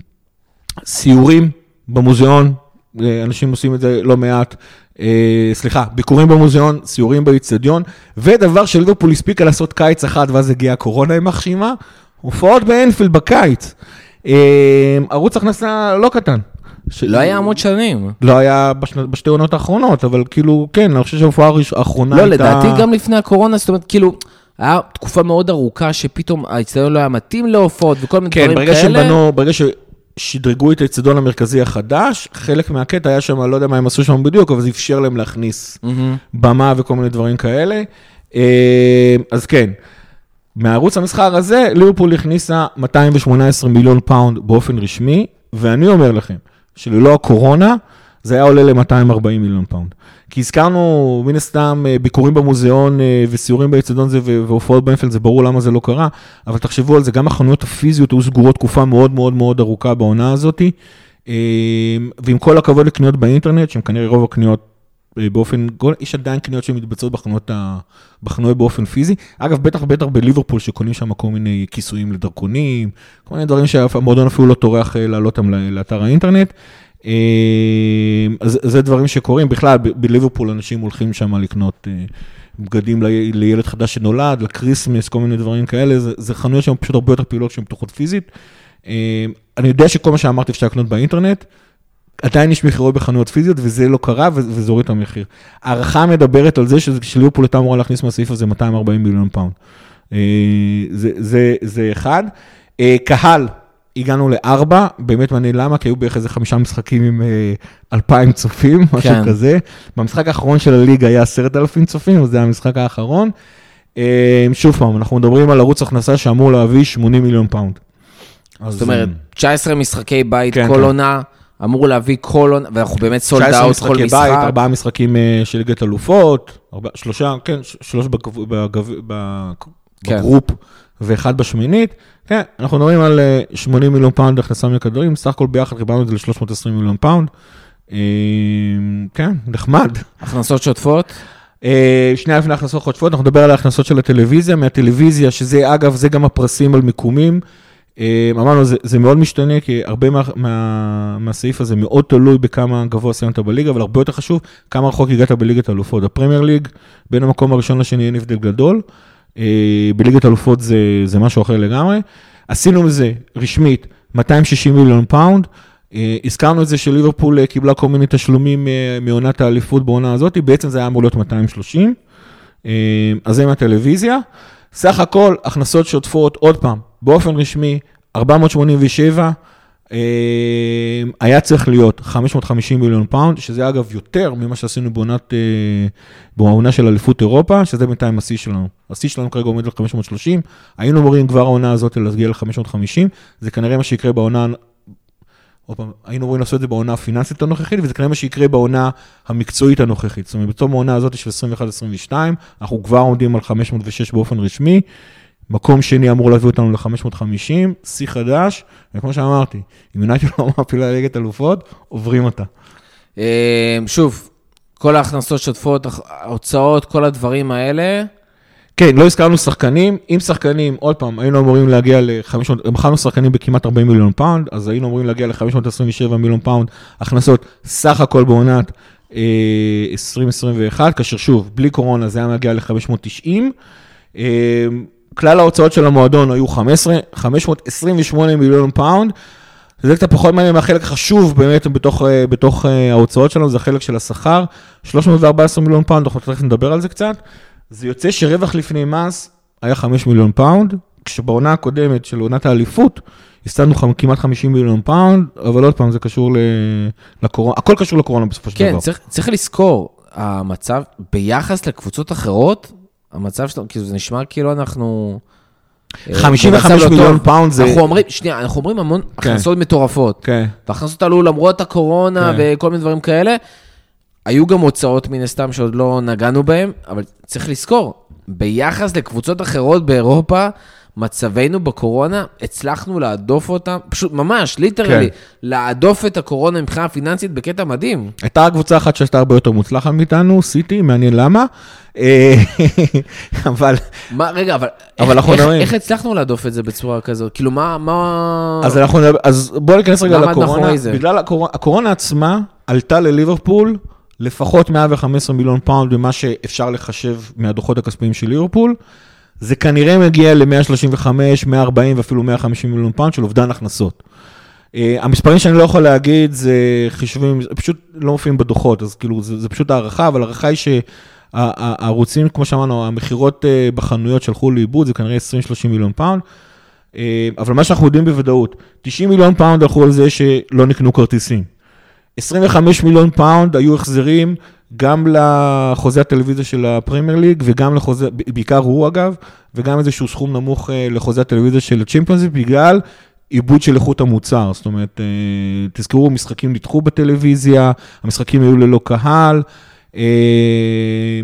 סיורים במוזיאון, אה, אנשים עושים את זה לא מעט. אה, סליחה, ביקורים במוזיאון, סיורים באיצטדיון, ודבר שליברפול הספיקה לעשות קיץ אחד, ואז הגיעה הקורונה עם מחשימה, הופעות באנפילד בקיץ. אה, ערוץ הכנסה לא קטן. ש- לא היה המון שנים. לא היה בשתי עונות האחרונות, אבל כאילו, כן, אני חושב שההופעה האחרונה לא, הייתה... לדעתי גם לפני הקורונה, זאת אומרת, כאילו, היה תקופה מאוד ארוכה שפתאום האצטדיון לא היה מתאים להופעות וכל מיני כן, דברים ברגע כאלה. שבנו, ברגע ששדרגו את האצטדיון המרכזי החדש, חלק מהקטע היה שם, לא יודע מה הם עשו שם בדיוק, אבל זה אפשר להם להכניס מהמם. במה וכל מיני דברים כאלה. אה, אז כן, מערוץ המסחר הזה, ליברפול הכניסה 218 מיליון פאונד באופן רשמי, ואני אומר לכם, שללא הקורונה, זה היה עולה ל-240 מיליון פאונד. כי הזכרנו, מן הסתם, אה, ביקורים במוזיאון אה, וסיורים באצטדיון זה והופעות באנפילד, זה ברור למה זה לא קרה, אבל תחשבו על זה, גם החנויות הפיזיות היו סגורות תקופה מאוד מאוד מאוד ארוכה בעונה הזאת, אה, ועם כל הכבוד לקניות באינטרנט, שהן כנראה רוב הקניות באופן, יש עדיין קניות שמתבצעות בחנויות, בחנויות באופן פיזי. אגב, בטח בטח בליברפול, שקונים שם כל מיני כיסויים לדרכונים, כל מיני דברים שהמועדון אפילו לא טורח אה, להעלות אותם לאתר האינטרנט. אה, אז זה דברים שקורים, בכלל בליברפול אנשים הולכים שם לקנות אה, בגדים לי- לילד חדש שנולד, לקריסמס, כל מיני דברים כאלה, זה, זה חנויות שהן פשוט הרבה יותר פעילות שהן פתוחות פיזית. אני יודע שכל מה שאמרתי אפשר לקנות באינטרנט, עדיין יש מכירות בחנויות פיזיות, וזה לא קרה, וזה הוריד את המחיר. הערכה מדברת על זה שליברפול הייתה אמורה להכניס מהסעיף הזה 240 מיליון פאונד. אה, זה, זה, זה אחד. אה, קהל, הגענו לארבע, באמת מעניין למה, כי היו בערך איזה חמישה משחקים עם אה, אלפיים צופים, משהו כן. כזה. במשחק האחרון של הליגה היה עשרת אלפים צופים, אז זה היה המשחק האחרון. שוב פעם, אנחנו מדברים על ערוץ הכנסה שאמור להביא 80 מיליון פאונד. זאת אומרת, 19 משחקי בית כן, כל כן. עונה, אמור להביא כל עונה, ואנחנו באמת sold 19 out כל משחקי משחק. בית, ארבעה משחקים אה, של ליגת אלופות, שלושה, כן, שלוש בגב- בגב- ב- כן. בגרופ ואחד בשמינית. כן, אנחנו מדברים על אה, 80 מיליון פאונד הכנסה מכדורים, סך הכל ביחד חיברנו את זה ל-320 מיליון פאונד. אה, כן, נחמד. הכנסות שוטפות. אה, שנייה לפני הכנסות השוטפות, אנחנו נדבר על ההכנסות של הטלוויזיה, מהטלוויזיה, שזה אגב, זה גם הפרסים על מיקומים. אה, אמרנו, זה, זה מאוד משתנה, כי הרבה מה, מה, מהסעיף הזה מאוד תלוי בכמה גבוה סיימת בליגה, אבל הרבה יותר חשוב, כמה רחוק הגעת בליגת האלופות. הפרמייר ליג, בין המקום הראשון לשני אין הבדל גדול. אה, בליגת האלופות זה, זה משהו אחר לגמרי. עשינו מזה, רשמית, 260 מיליון פאונד. אה, הזכרנו את זה שליברפול אה, קיבלה כל מיני תשלומים מעונת האליפות בעונה הזאת, בעצם זה היה אמור להיות 230. אה, אז זה מהטלוויזיה. סך הכל, הכנסות שוטפות, עוד פעם, באופן רשמי, 487, אה, היה צריך להיות 550 מיליון פאונד, שזה אגב יותר ממה שעשינו בעונת, אה, בעונה של אליפות אירופה, שזה בינתיים השיא שלנו. השיא שלנו כרגע עומד על 530, היינו אמורים כבר העונה הזאת להגיע ל-550, זה כנראה מה שיקרה בעונה עוד פעם, היינו אמורים לעשות את זה בעונה הפיננסית הנוכחית, וזה כנראה מה שיקרה בעונה המקצועית הנוכחית. זאת אומרת, בתום העונה הזאת של 21-22, אנחנו כבר עומדים על 506 באופן רשמי. מקום שני אמור להביא אותנו ל-550, שיא חדש, וכמו שאמרתי, אם יונייטד לא מעפילה ליגת אלופות, עוברים אותה. אה, שוב, כל ההכנסות שוטפות, ההוצאות, כל הדברים האלה. כן, לא הזכרנו שחקנים, עם שחקנים, עוד פעם, היינו אמורים להגיע ל-500, מכרנו שחקנים בכמעט 40 מיליון פאונד, אז היינו אמורים להגיע ל-527 מיליון פאונד הכנסות סך הכל בעונת אה, 2021, כאשר שוב, בלי קורונה זה היה מגיע ל-590. כלל ההוצאות של המועדון היו 15, 528 מיליון פאונד. זה קצת פחות מעניין מהחלק החשוב באמת בתוך, אה, בתוך אה, ההוצאות שלנו, זה החלק של השכר. 314 מיליון פאונד, אנחנו תכף נדבר על זה קצת. זה יוצא שרווח לפני מס היה 5 מיליון פאונד, כשבעונה הקודמת של עונת האליפות, הפסדנו כמעט 50 מיליון פאונד, אבל עוד פעם, זה קשור לקורונה, הכל קשור לקורונה בסופו של כן, דבר. צריך, צריך לזכור, המצב, ביחס לקבוצות אחרות, המצב שלנו, כאילו זה נשמע כאילו אנחנו... אה, 55 במצב לא מיליון. פאונד זה- אנחנו אומרים, שנייה, אנחנו אומרים המון כן. הכנסות מטורפות. כן. וההכנסות עלו למרות הקורונה כן. וכל מיני דברים כאלה. היו גם הוצאות מן הסתם שעוד לא נגענו בהן, אבל צריך לזכור, ביחס לקבוצות אחרות באירופה, מצבנו בקורונה, הצלחנו להדוף אותה, פשוט ממש, literally, כן. להדוף את הקורונה מבחינה פיננסית בקטע מדהים. הייתה קבוצה אחת שהייתה הרבה יותר מוצלחת מאיתנו, סיטי, מעניין למה. אה, אבל, מה, רגע, אבל, אבל איך, אנחנו נראים. איך הצלחנו להדוף את זה בצורה כזאת? כאילו, מה, מה... אז אנחנו אז בואו ניכנס רגע לקורונה. בגלל הקורונה, הקורונה עצמה עלתה לליברפול לפחות 115 מיליון פאונד ממה שאפשר לחשב מהדוחות הכספיים של ליברפול. זה כנראה מגיע ל-135, 140 ואפילו 150 מיליון פאונד של אובדן הכנסות. אה, המספרים שאני לא יכול להגיד זה חישובים, פשוט לא מופיעים בדוחות, אז כאילו זה, זה פשוט הערכה, אבל ההערכה היא שהערוצים, כמו שאמרנו, המכירות אה, בחנויות שהלכו לאיבוד, זה כנראה 20-30 מיליון פאונד. אה, אבל מה שאנחנו יודעים בוודאות, 90 מיליון פאונד הלכו על זה שלא נקנו כרטיסים. 25 מיליון פאונד היו החזרים גם לחוזה הטלוויזיה של הפרמייר ליג וגם לחוזה, בעיקר הוא אגב, וגם איזשהו סכום נמוך אה, לחוזה הטלוויזיה של הצ'ימפיונס בגלל איבוד של איכות המוצר. זאת אומרת, אה, תזכרו, משחקים נדחו בטלוויזיה, המשחקים היו ללא קהל. אה,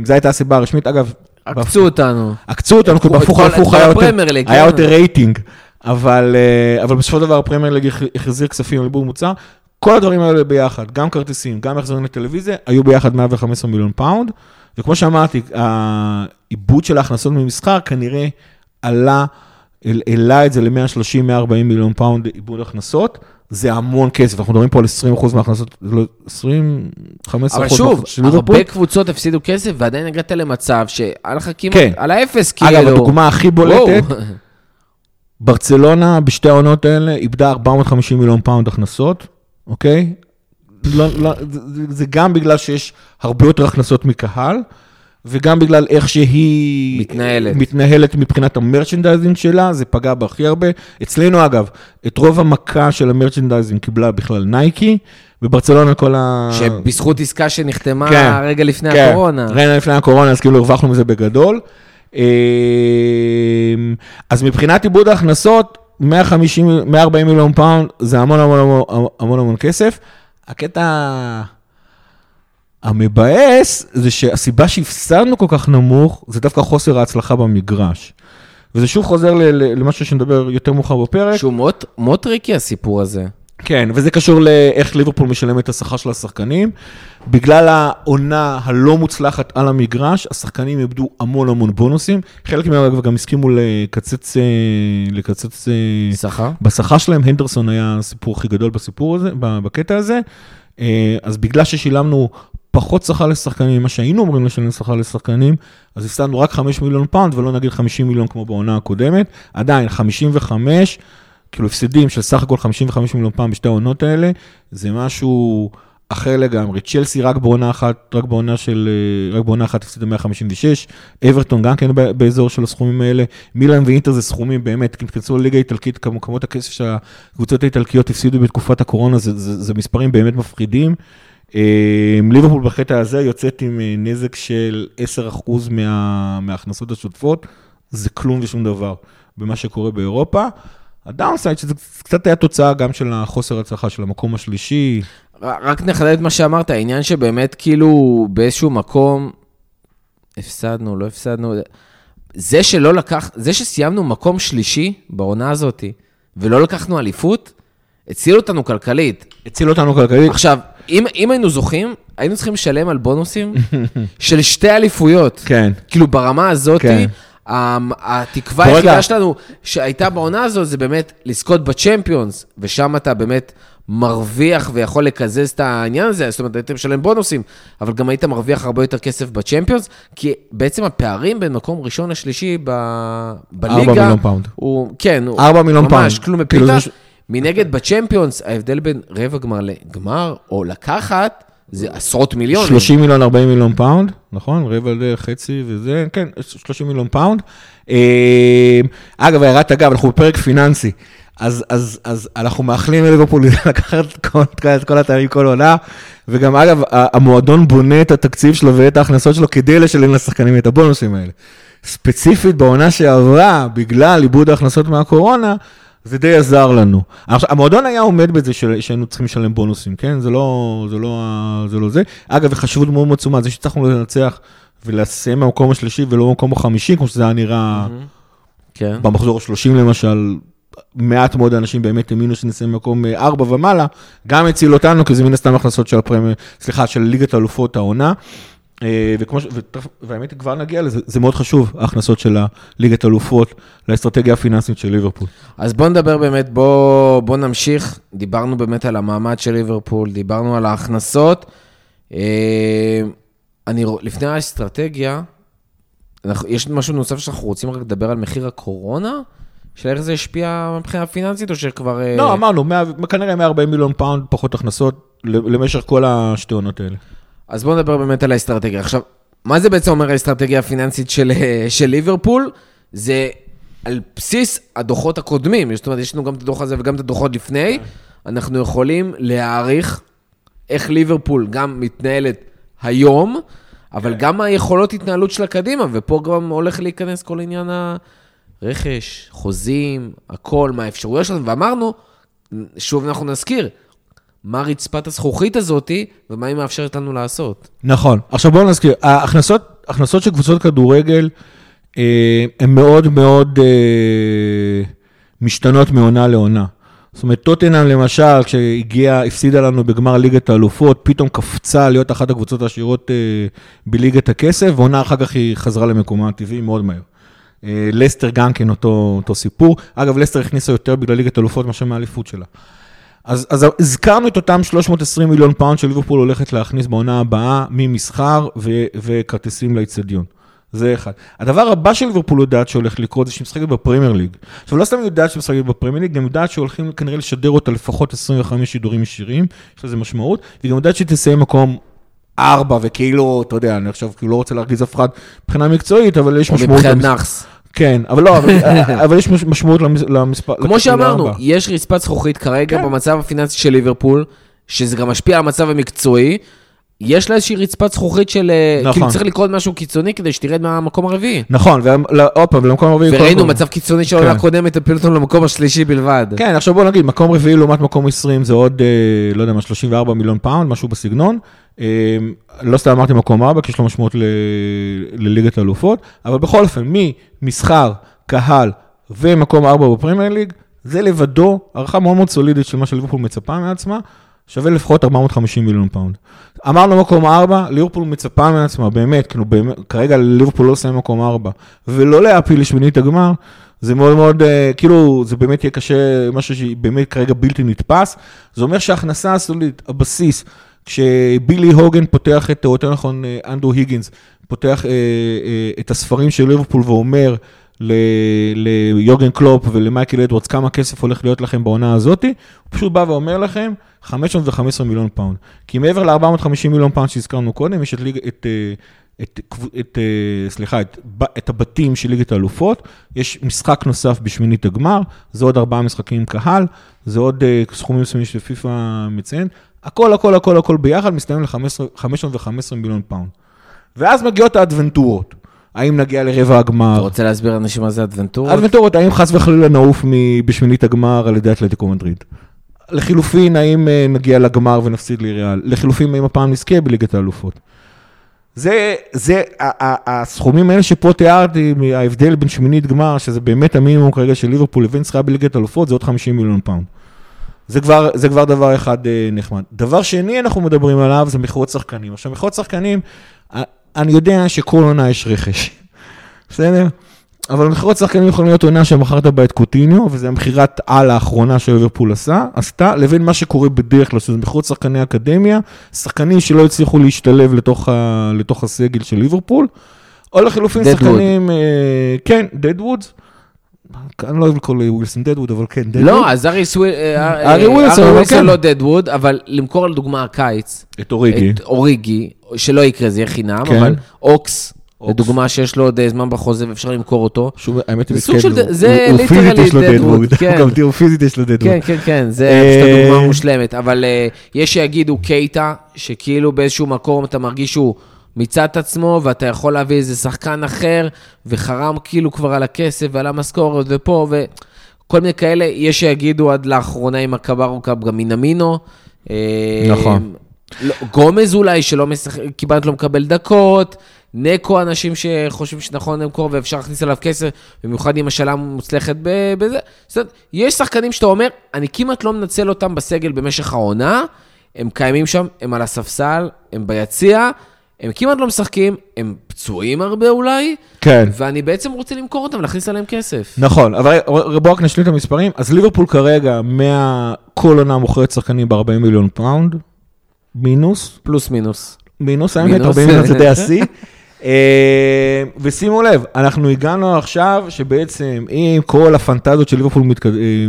זו הייתה הסיבה הרשמית. אגב, עקצו אותנו. עקצו אותנו, כי בהפוך כל- על את הפוך כל היה יותר- ליג, היה כן. יותר רייטינג, אבל אבל בסופו של דבר הפרמייר ליג הח- החזיר כספים על איבוד מוצר. כל הדברים האלה ביחד, גם כרטיסים, גם החזרים לטלוויזיה, היו ביחד 115 מיליון פאונד, וכמו שאמרתי, האיבוד של ההכנסות ממסחר כנראה עלה, העלה את זה ל-130-140 מיליון פאונד איבוד הכנסות, זה המון כסף, אנחנו מדברים פה על 20% מההכנסות, לא, 20, 15% אבל שוב, מההכנסות. הרבה קבוצות הפסידו כסף, ועדיין הגעת למצב שהיה לך כמעט כן. על האפס, כאילו. אגב, הדוגמה הכי בולטת. ברצלונה בשתי העונות האלה איבדה 450 מיליון פאונד הכנסות, אוקיי? לא, לא, זה, זה גם בגלל שיש הרבה יותר הכנסות מקהל, וגם בגלל איך שהיא... מתנהלת. מתנהלת מבחינת ה merchandising שלה, זה פגע בה הכי הרבה. אצלנו אגב, את רוב המכה של ה merchandising קיבלה בכלל נייקי, וברצלונה כל ה... שבזכות עסקה שנחתמה כן, רגע לפני כן, הקורונה. רגע לפני הקורונה, אז כאילו הרווחנו מזה בגדול. אמ, אז מבחינת איבוד ההכנסות, 150, 140 מיליון פאונד זה המון המון המון המון המון כסף. הקטע המבאס זה שהסיבה שהפסדנו כל כך נמוך, זה דווקא חוסר ההצלחה במגרש. וזה שוב חוזר למשהו שנדבר יותר מאוחר בפרק. שהוא מאוד, מאוד טריקי הסיפור הזה. כן, וזה קשור לאיך ליברפול משלם את השכר של השחקנים. בגלל העונה הלא מוצלחת על המגרש, השחקנים איבדו המון המון בונוסים. חלק מהם אגב גם הסכימו לקצץ, אה, לקצץ אה, שכר? בשכר שלהם. הנדרסון היה הסיפור הכי גדול בסיפור הזה, בקטע הזה. אה, אז בגלל ששילמנו פחות שכר לשחקנים ממה שהיינו אמורים לשלם שכר לשחקנים, אז הפסדנו רק 5 מיליון פאונד ולא נגיד 50 מיליון כמו בעונה הקודמת. עדיין, 55, כאילו הפסדים של סך הכל 55 מיליון פאונד בשתי העונות האלה, זה משהו אחר לגמרי. צ'לסי רק בעונה אחת, רק בעונה של, אה, רק בעונה אחת הפסידה 156, אברטון גם כן באזור של הסכומים האלה, מילאן ואינטר זה סכומים באמת, אם תכנסו לליגה האיטלקית, כמו כמות הכסף שהקבוצות האיטלקיות הפסידו בתקופת הקורונה, זה, זה, זה מספרים באמת מפחידים. אה, ליברפול בקטע הזה יוצאת עם אה, נזק של 10% מה, מההכנסות השוטפות, זה כלום ושום דבר במה שקורה באירופה. הדאונסייד, שזה קצת היה תוצאה גם של החוסר הצלחה של המקום השלישי. רק נחדד את מה שאמרת, העניין שבאמת כאילו באיזשהו מקום הפסדנו, לא הפסדנו. זה שלא לקח, זה שסיימנו מקום שלישי בעונה הזאת ולא לקחנו אליפות, הציל אותנו כלכלית. הציל אותנו כלכלית. עכשיו, אם, אם היינו זוכים, היינו צריכים לשלם על בונוסים של שתי אליפויות. כן. כאילו ברמה הזאת, כן. המ- התקווה היחידה. שלנו שהייתה בעונה הזאת זה באמת לזכות בצ'מפיונס, ושם אתה באמת מרוויח ויכול לקזז את העניין הזה, זאת אומרת, היית משלם בונוסים, אבל גם היית מרוויח הרבה יותר כסף בצ'מפיונס, כי בעצם הפערים בין מקום ראשון לשלישי ב... בליגה, ארבע מיליון פאונד. הוא, כן, הוא ארבע מיליון ממש פאונד. כלום כאילו מבחינתה. זה- מנגד בצ'מפיונס, ההבדל בין רבע גמר לגמר, או לקחת, זה עשרות מיליונים. 30 מיליון, 40 מיליון פאונד, נכון? רבע חצי וזה, כן, 30 מיליון פאונד. אה, אגב, הערת אגב, אנחנו בפרק פיננסי, אז, אז, אז אנחנו מאחלים לליברפול לקחת את כל, את כל התארים כל עונה, וגם אגב, המועדון בונה את התקציב שלו ואת ההכנסות שלו כדי לשלם לשחקנים את הבונוסים האלה. ספציפית בעונה שעברה, בגלל איבוד ההכנסות מהקורונה, זה די עזר לנו. עכשיו, המועדון היה עומד בזה של- שהיינו צריכים לשלם בונוסים, כן? זה לא זה. לא, זה, לא זה. אגב, וחשיבות מאוד מאוד עצומה, זה שהצלחנו לנצח ולסיים במקום השלישי ולא במקום החמישי, כמו שזה היה נראה כן. במחזור ה-30 למשל, מעט מאוד אנשים באמת האמינו שנסיים במקום 4 ומעלה, גם הציל אותנו, כי זה מן הסתם הכנסות של הפרמי, סליחה, של ליגת האלופות העונה. אה, וכמו ש... והאמת היא, כבר נגיע לזה, זה מאוד חשוב, ההכנסות של הליגת האלופות לאסטרטגיה הפיננסית של ליברפול. אז בוא נדבר באמת, בוא, בוא נמשיך. דיברנו באמת על המעמד של ליברפול, דיברנו על ההכנסות. אה, אני, לפני האסטרטגיה, אנחנו, יש משהו נוסף שאנחנו רוצים רק לדבר על מחיר הקורונה? של איך זה השפיע מבחינה פיננסית, או שכבר... אה, לא, אמרנו, 100 כנראה 140 מיליון פאונד פחות הכנסות למשך כל השתי עונות האלה. אז בואו נדבר באמת על האסטרטגיה. עכשיו, מה זה בעצם אומר האסטרטגיה הפיננסית של, אה, של ליברפול? זה על בסיס הדוחות הקודמים, זאת אומרת, יש לנו גם את הדוח הזה וגם את הדוחות לפני, אנחנו יכולים להעריך איך ליברפול גם מתנהלת היום, אבל גם מה היכולות התנהלות שלה קדימה, ופה גם הולך להיכנס כל עניין הרכש, חוזים, הכל, מה האפשרויות שלנו, ואמרנו, שוב אנחנו נזכיר, מה רצפת הזכוכית הזאתי, ומה היא מאפשרת לנו לעשות. נכון. עכשיו בואו נזכיר, ההכנסות, הכנסות של קבוצות כדורגל אה, הן מאוד מאוד אה, משתנות מעונה לעונה. זאת אומרת, טוטנאם למשל, כשהגיעה, הפסידה לנו בגמר ליגת האלופות, פתאום קפצה להיות אחת הקבוצות העשירות אה, בליגת הכסף, ועונה אחר כך היא חזרה למקומה הטבעי מאוד מהר. אה, לסטר גם כן אותו, אותו סיפור. אגב, לסטר הכניסה יותר בגלל ליגת האלופות מאשר מהאליפות שלה. אז, אז הזכרנו את אותם 320 מיליון פאונד שליברפול הולכת להכניס בעונה הבאה ממסחר ו- וכרטיסים לאיצטדיון. זה אחד. הדבר הבא שליברפול יודעת שהולך לקרות זה שהיא משחקת בפרמייר ליג. עכשיו, לא סתם יודעת שהיא משחקת בפרמייר ליג, גם יודעת שהולכים כנראה לשדר אותה לפחות 25 שידורים ישירים, יש לזה משמעות, והיא גם יודעת שהיא תסיים מקום ארבע, וכאילו, אתה יודע, אני עכשיו כאילו לא רוצה להרגיז אף אחד מבחינה מקצועית, אבל יש או משמעות... מבחינת למס- נאחס. כן, אבל לא, אבל, אבל יש מש- משמעות למס- למספר... כמו שאמרנו. יש רצפת זכוכית כרגע כן. במצב הפיננסי של ליברפול, שזה גם משפיע על המצב המקצועי. יש לה איזושהי רצפת זכוכית של... אה, נכון. כאילו צריך לקרות משהו קיצוני כדי שתרד מהמקום הרביעי. נכון, ועוד פעם, למקום הרביעי... וראינו. מצב קיצוני של העונה כן. הקודמת, הפילו אותנו למקום השלישי בלבד. כן, עכשיו בוא נגיד, מקום רביעי לעומת מקום 20 זה עוד, אה, לא יודע מה, 34 מיליון פאונד, משהו בסגנון. אה, לא סתם אמרתי מקום 4, כי יש לו משמעות לליגת האלופות, אבל בכל אופן, ממסחר, קהל ומקום 4 בפרמייר ליג, זה לבדו הערכה מאוד מאוד סולידית של מה שליברפול מצפה מעצמה, שווה לפחות 450 מיליון פאונד. אמרנו מקום 4, ליברפול מצפה מעצמה, באמת, כאילו, באמת, כרגע ליברפול לא לסיים מקום 4, ולא להעפיל לשמינית הגמר, זה מאוד מאוד, אה, כאילו, זה באמת יהיה קשה, משהו שבאמת כרגע בלתי נתפס. זה אומר שההכנסה הסולידית, הבסיס, כשבילי הוגן פותח את, או יותר נכון, אה, אנדרו היגינס, פותח אה, אה, את הספרים של ליברפול ואומר ליוגן קלופ ולמייקל אדוורדס כמה כסף הולך להיות לכם בעונה הזאתי, הוא פשוט בא ואומר לכם 515 מיליון פאונד. כי מעבר ל-450 מיליון פאונד שהזכרנו קודם, יש את, ליג, את, אה, את, קב- את, אה, סליחה, את, את הבתים של ליגת האלופות, יש משחק נוסף בשמינית הגמר, זה עוד ארבעה משחקים קהל, זה עוד אה, סכומים מסוימים שאופ"א מציין, הכל, הכל, הכל, הכל ביחד מסתיים ל-515 מיליון פאונד. ואז מגיעות האדוונטורות. האם נגיע לרבע הגמר? אתה רוצה להסביר לאנשים מה זה אדוונטורות? אדוונטורות, האם חס וחלילה נעוף בשמינית הגמר על ידי אתלטיקו מדריד? לחילופין, האם אה, נגיע לגמר ונפסיד ליריאל? לחילופין, האם הפעם נזכה בליגת האלופות? זה, זה, הסכומים האלה שפה תיארתי, ההבדל בין שמינית גמר, שזה באמת המינימום כרגע של ליברפול לבין זכייה בליגת האלופות, זה עוד 50 מיליון פאונד. זה כבר, זה כבר דבר אחד אה, נחמד. דבר שני אנחנו מדברים עליו זה מכירות שחקנים. עכשיו, מכירות שחקנים, אה, אני יודע שכל עונה יש רכש, בסדר? אבל מכירות שחקנים יכולים להיות עונה שמכרת בה את קוטיניו, וזה המכירת על האחרונה שליברפול עשה, עשתה, לבין מה שקורה בדרך כלל, שזה מכירות שחקני אקדמיה, שחקנים שלא הצליחו להשתלב לתוך, ה, לתוך הסגל של ליברפול, או לחילופין. שחקנים, אה, כן, דדוודס. אני לא אוהב לקרוא לווילסון דדווד, אבל כן, דדווד. לא, אז ארי אה, ארי אה, ווילסון, ארי ווילסון כן. לא דדווד, אבל למכור לדוגמה הקיץ, את אוריגי. את אוריגי, שלא יקרה, זה יהיה חינם, כן. אבל אוקס. לדוגמה שיש לו עוד אה, זמן בחוזה ואפשר למכור אותו. שוב, האמת היא, זה סוג כן, של הוא- זה הוא- הוא פיזית יש לו דדווד. כן. גם תראו, פיזית יש לו דדווד. כן, כן, כן, זה אה, פשוט הדוגמה המושלמת. אבל אה, יש שיגידו קייטה, שכאילו באיזשהו מקום אתה מרגיש שהוא מיצה את עצמו, ואתה יכול להביא איזה שחקן אחר, וחרם כאילו כבר על הכסף ועל המשכורת ופה, וכל מיני כאלה. יש שיגידו עד לאחרונה עם הקברו קאפ גם מינמינו. אה, נכון. לא, גומז אולי, שלא משחק, כמעט לא מקבל דקות. נקו, אנשים שחושבים שנכון למכור ואפשר להכניס עליו כסף, במיוחד עם השאלה המוצלחת בזה. זאת אומרת, יש שחקנים שאתה אומר, אני כמעט לא מנצל אותם בסגל במשך העונה, הם קיימים שם, הם על הספסל, הם ביציע, הם כמעט לא משחקים, הם פצועים הרבה אולי, כן. ואני בעצם רוצה למכור אותם, להכניס עליהם כסף. נכון, אבל בואו רק נשלים את המספרים. אז ליברפול כרגע, מהכל עונה מוכרת שחקנים ב-40 מיליון פאונד, מינוס, פלוס מינוס. מינוס, האמת, מינוס. 40 מיליון זה די השיא. אה, ושימו לב, אנחנו הגענו עכשיו שבעצם עם כל הפנטזיות של ליברפול אה,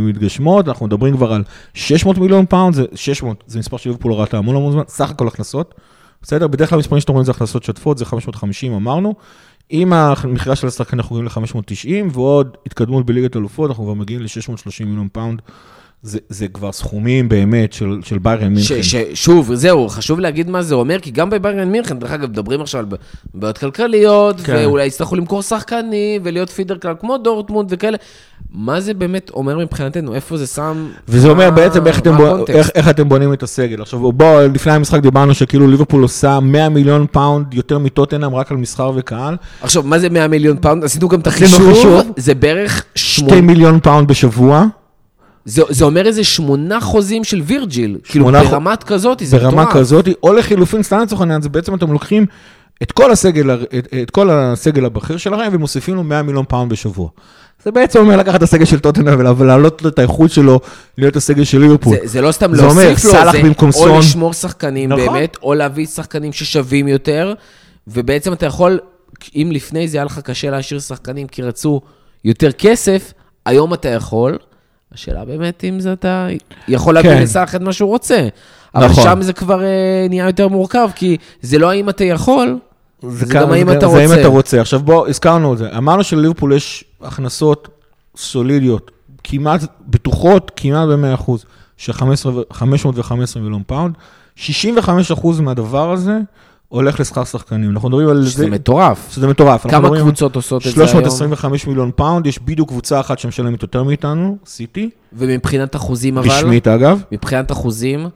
מתגשמות, אנחנו מדברים כבר על 600 מיליון פאונד, זה 600, זה מספר שליברפול ראתה המון המון זמן, סך הכל הכנסות, בסדר? בדרך כלל המספרים שאתם רואים זה הכנסות שוטפות, זה 550 אמרנו. עם המכירה של השחקן אנחנו מגיעים ל-590, ועוד התקדמות בליגת אלופות, אנחנו כבר מגיעים ל-630 מיליון פאונד. זה, זה כבר סכומים באמת של, של ביירן מינכן. ש- שוב, זהו, חשוב להגיד מה זה אומר, כי גם בביירן מינכן, דרך אגב, מדברים עכשיו על בעיות כלכליות, כן. ואולי יצטרכו למכור שחקנים, ולהיות פידר קל כמו דורטמונד וכאלה. מה זה באמת אומר מבחינתנו? איפה זה שם... וזה אומר מה- בעצם איך אתם, בוא? איך, איך אתם בונים את הסגל. עכשיו בואו, לפני המשחק דיברנו שכאילו ליברפול עושה 100 מיליון פאונד יותר מטוטנאם רק על מסחר וקהל. עכשיו, מה זה 100 מיליון פאונד? עשינו גם את החישוב, חישוב. זה בערך 2 שמונה... מיליון פאונד בשבוע, זה, זה אומר איזה שמונה חוזים של וירג'יל. כאילו, ברמת כזאת, זה ברמה מטורף. כזאת, או לחילופין, סתם לצורך העניין, זה בעצם אתם לוקחים את כל הסגל, את, את כל הסגל הבכיר שלכם ומוסיפים לו 100 מיליון פאונד בשבוע. זה בעצם אומר לקחת את הסגל של טוטנאם ולה- ולהעלות את האיכות שלו להיות הסגל של ליברפול. זה, זה לא סתם זה אומר, להוסיף לו, סאלח זה במקום או סון. לשמור שחקנים נכון. באמת, או להביא שחקנים ששווים יותר, ובעצם אתה יכול, אם לפני זה היה לך קשה להשאיר שחקנים כי רצו יותר כסף, היום אתה יכול. השאלה באמת אם זה אתה יכול להביא כן. לסאלח את מה שהוא רוצה. אבל נכון. שם זה כבר אה, נהיה יותר מורכב, כי זה לא האם אתה יכול, זה כאן- גם האם זה- אתה זה האם רוצה. אתה רוצה. עכשיו בוא, הזכרנו את זה. אמרנו שלליברפול יש הכנסות סולידיות, כמעט בטוחות, כמעט ב-100%. של 515 מיליון פאונד. 65% מהדבר הזה הולך לשכר שחקנים. אנחנו מדברים על שזה מטורף. שזה מטורף. כמה קבוצות עושות את זה היום? 325 מיליון פאונד, יש בדיוק קבוצה אחת שמשלמת יותר מאיתנו, סיטי, ומבחינת אחוזים אבל? רשמית אגב. מבחינת אחוזים?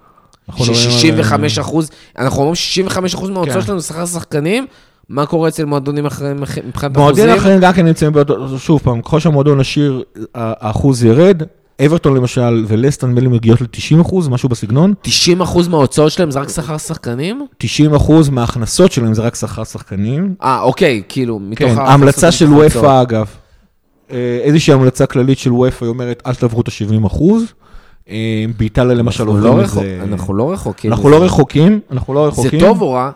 אנחנו מדברים על- ש-65 אחוז, אנחנו אומרים 65 אחוז מההוצאות כן. שלנו שכר שחקנים, מה קורה אצל מועדונים אחרים מבחינת מועדונים אחוזים? אחרים גם כן נמצאים שוב פעם, ככל שהמועדון עשיר, האחוז ירד. אברטון למשל ולסטון לי מגיעות ל-90 אחוז, משהו בסגנון. 90 אחוז מההוצאות שלהם זה רק שכר שחקנים? 90 אחוז מההכנסות שלהם זה רק שכר שחקנים. אה, אוקיי, כאילו, מתוך כן, ההמלצה של וופא. אגב, אה, איזושהי המלצה כללית של וופא היא אומרת, אל תעברו את ה-70 אחוז. אה, באיטליה למשל עוברים לא את זה. אנחנו לא רחוקים. אנחנו. לא רחוקים, אנחנו לא זה רחוקים. טוב או רע?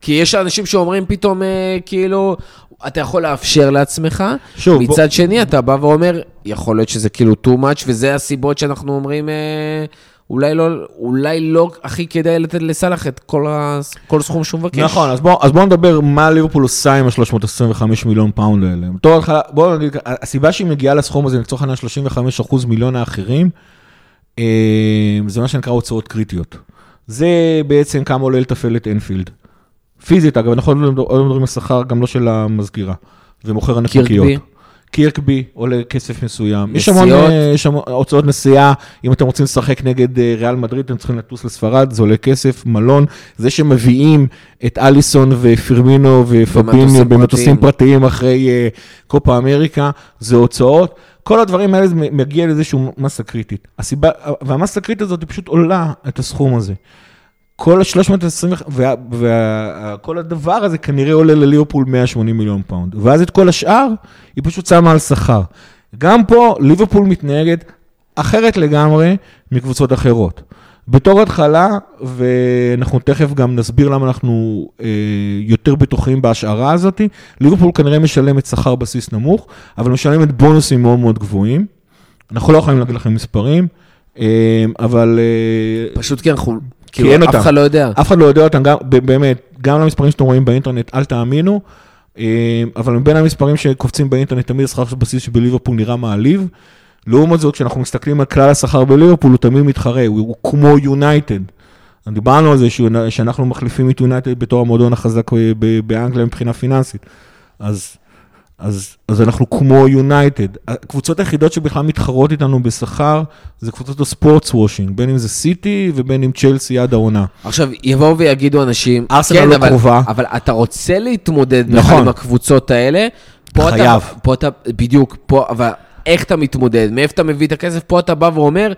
כי יש אנשים שאומרים פתאום, אה, כאילו, אתה יכול לאפשר לעצמך, שוב, בוא- מצד שני אתה בא ואומר, יכול להיות שזה כאילו too much, וזה הסיבות שאנחנו אומרים, אה, אולי לא, אולי לא הכי כדאי לתת לסאלח את כל, ה, כל סכום שהוא מבקש. נכון, אז בואו בוא נדבר מה ליברפול עושה עם ה-325 מיליון פאונד האלה. בתור התחלה, בואו נגיד, הסיבה שהיא מגיעה לסכום הזה, לצורך העניין 35 אחוז מיליון האחרים, אה, זה מה שנקרא הוצאות קריטיות. זה בעצם כמה עולה לתפעל את אנפילד. פיזית, אגב, אנחנו לא לא מדברים על שכר, גם לא של המזכירה, ומוכר הנקניקיות. קירקבי. עולה כסף מסוים. יש נסיעות. המון אה, יש המון הוצאות נסיעה, אם אתם רוצים לשחק נגד אה, ריאל מדריד, אתם צריכים לטוס לספרד, זה עולה כסף, מלון. זה שמביאים את אליסון ופירמינו ופביניו במטוסים פרטיים. אחרי אה, קופה אמריקה, זה הוצאות. כל הדברים האלה מגיע לאיזושהי מסה קריטית. הסיבה, והמסה הקריטית הזאת היא פשוט עולה את הסכום הזה. כל ה-320, וכל הדבר הזה כנראה עולה לליברפול 180 מיליון פאונד. ואז את כל השאר, היא פשוט שמה על שכר. גם פה ליברפול מתנהגת אחרת לגמרי מקבוצות אחרות. בתור התחלה, ואנחנו תכף גם נסביר למה אנחנו אה, יותר בטוחים בהשערה הזאת, ליברפול כנראה משלמת שכר בסיס נמוך, אבל משלמת בונוסים מאוד מאוד גבוהים. אנחנו לא יכולים להגיד לכם מספרים, אה, אבל... אה, פשוט כי אנחנו, אין כאילו, אף אותם. אחד לא יודע. אף אחד לא יודע אותם, גם, באמת, גם למספרים שאתם רואים באינטרנט, אל תאמינו, אה, אבל מבין המספרים שקופצים באינטרנט, תמיד השכר בסיס שבליברפול נראה מעליב. לעומת זאת, כשאנחנו מסתכלים על כלל השכר בליברפול, הוא תמיד מתחרה, הוא, הוא כמו יונייטד. דיברנו על זה שאנחנו מחליפים את יונייטד בתור המועדון החזק ב- באנגליה מבחינה פיננסית. אז, אז, אז אנחנו כמו יונייטד. הקבוצות היחידות שבכלל מתחרות איתנו בשכר, זה קבוצות הספורטס וושינג, בין אם זה סיטי ובין אם צ'לסי עד העונה. עכשיו, יבואו ויגידו אנשים, ארסנל כן, לא אבל, קרובה. אבל אתה רוצה להתמודד נכון. עם הקבוצות האלה, פה חייב. אתה, פה אתה, בדיוק, פה, אבל איך אתה מתמודד, מאיפה אתה מביא את הכסף, פה אתה בא ואומר,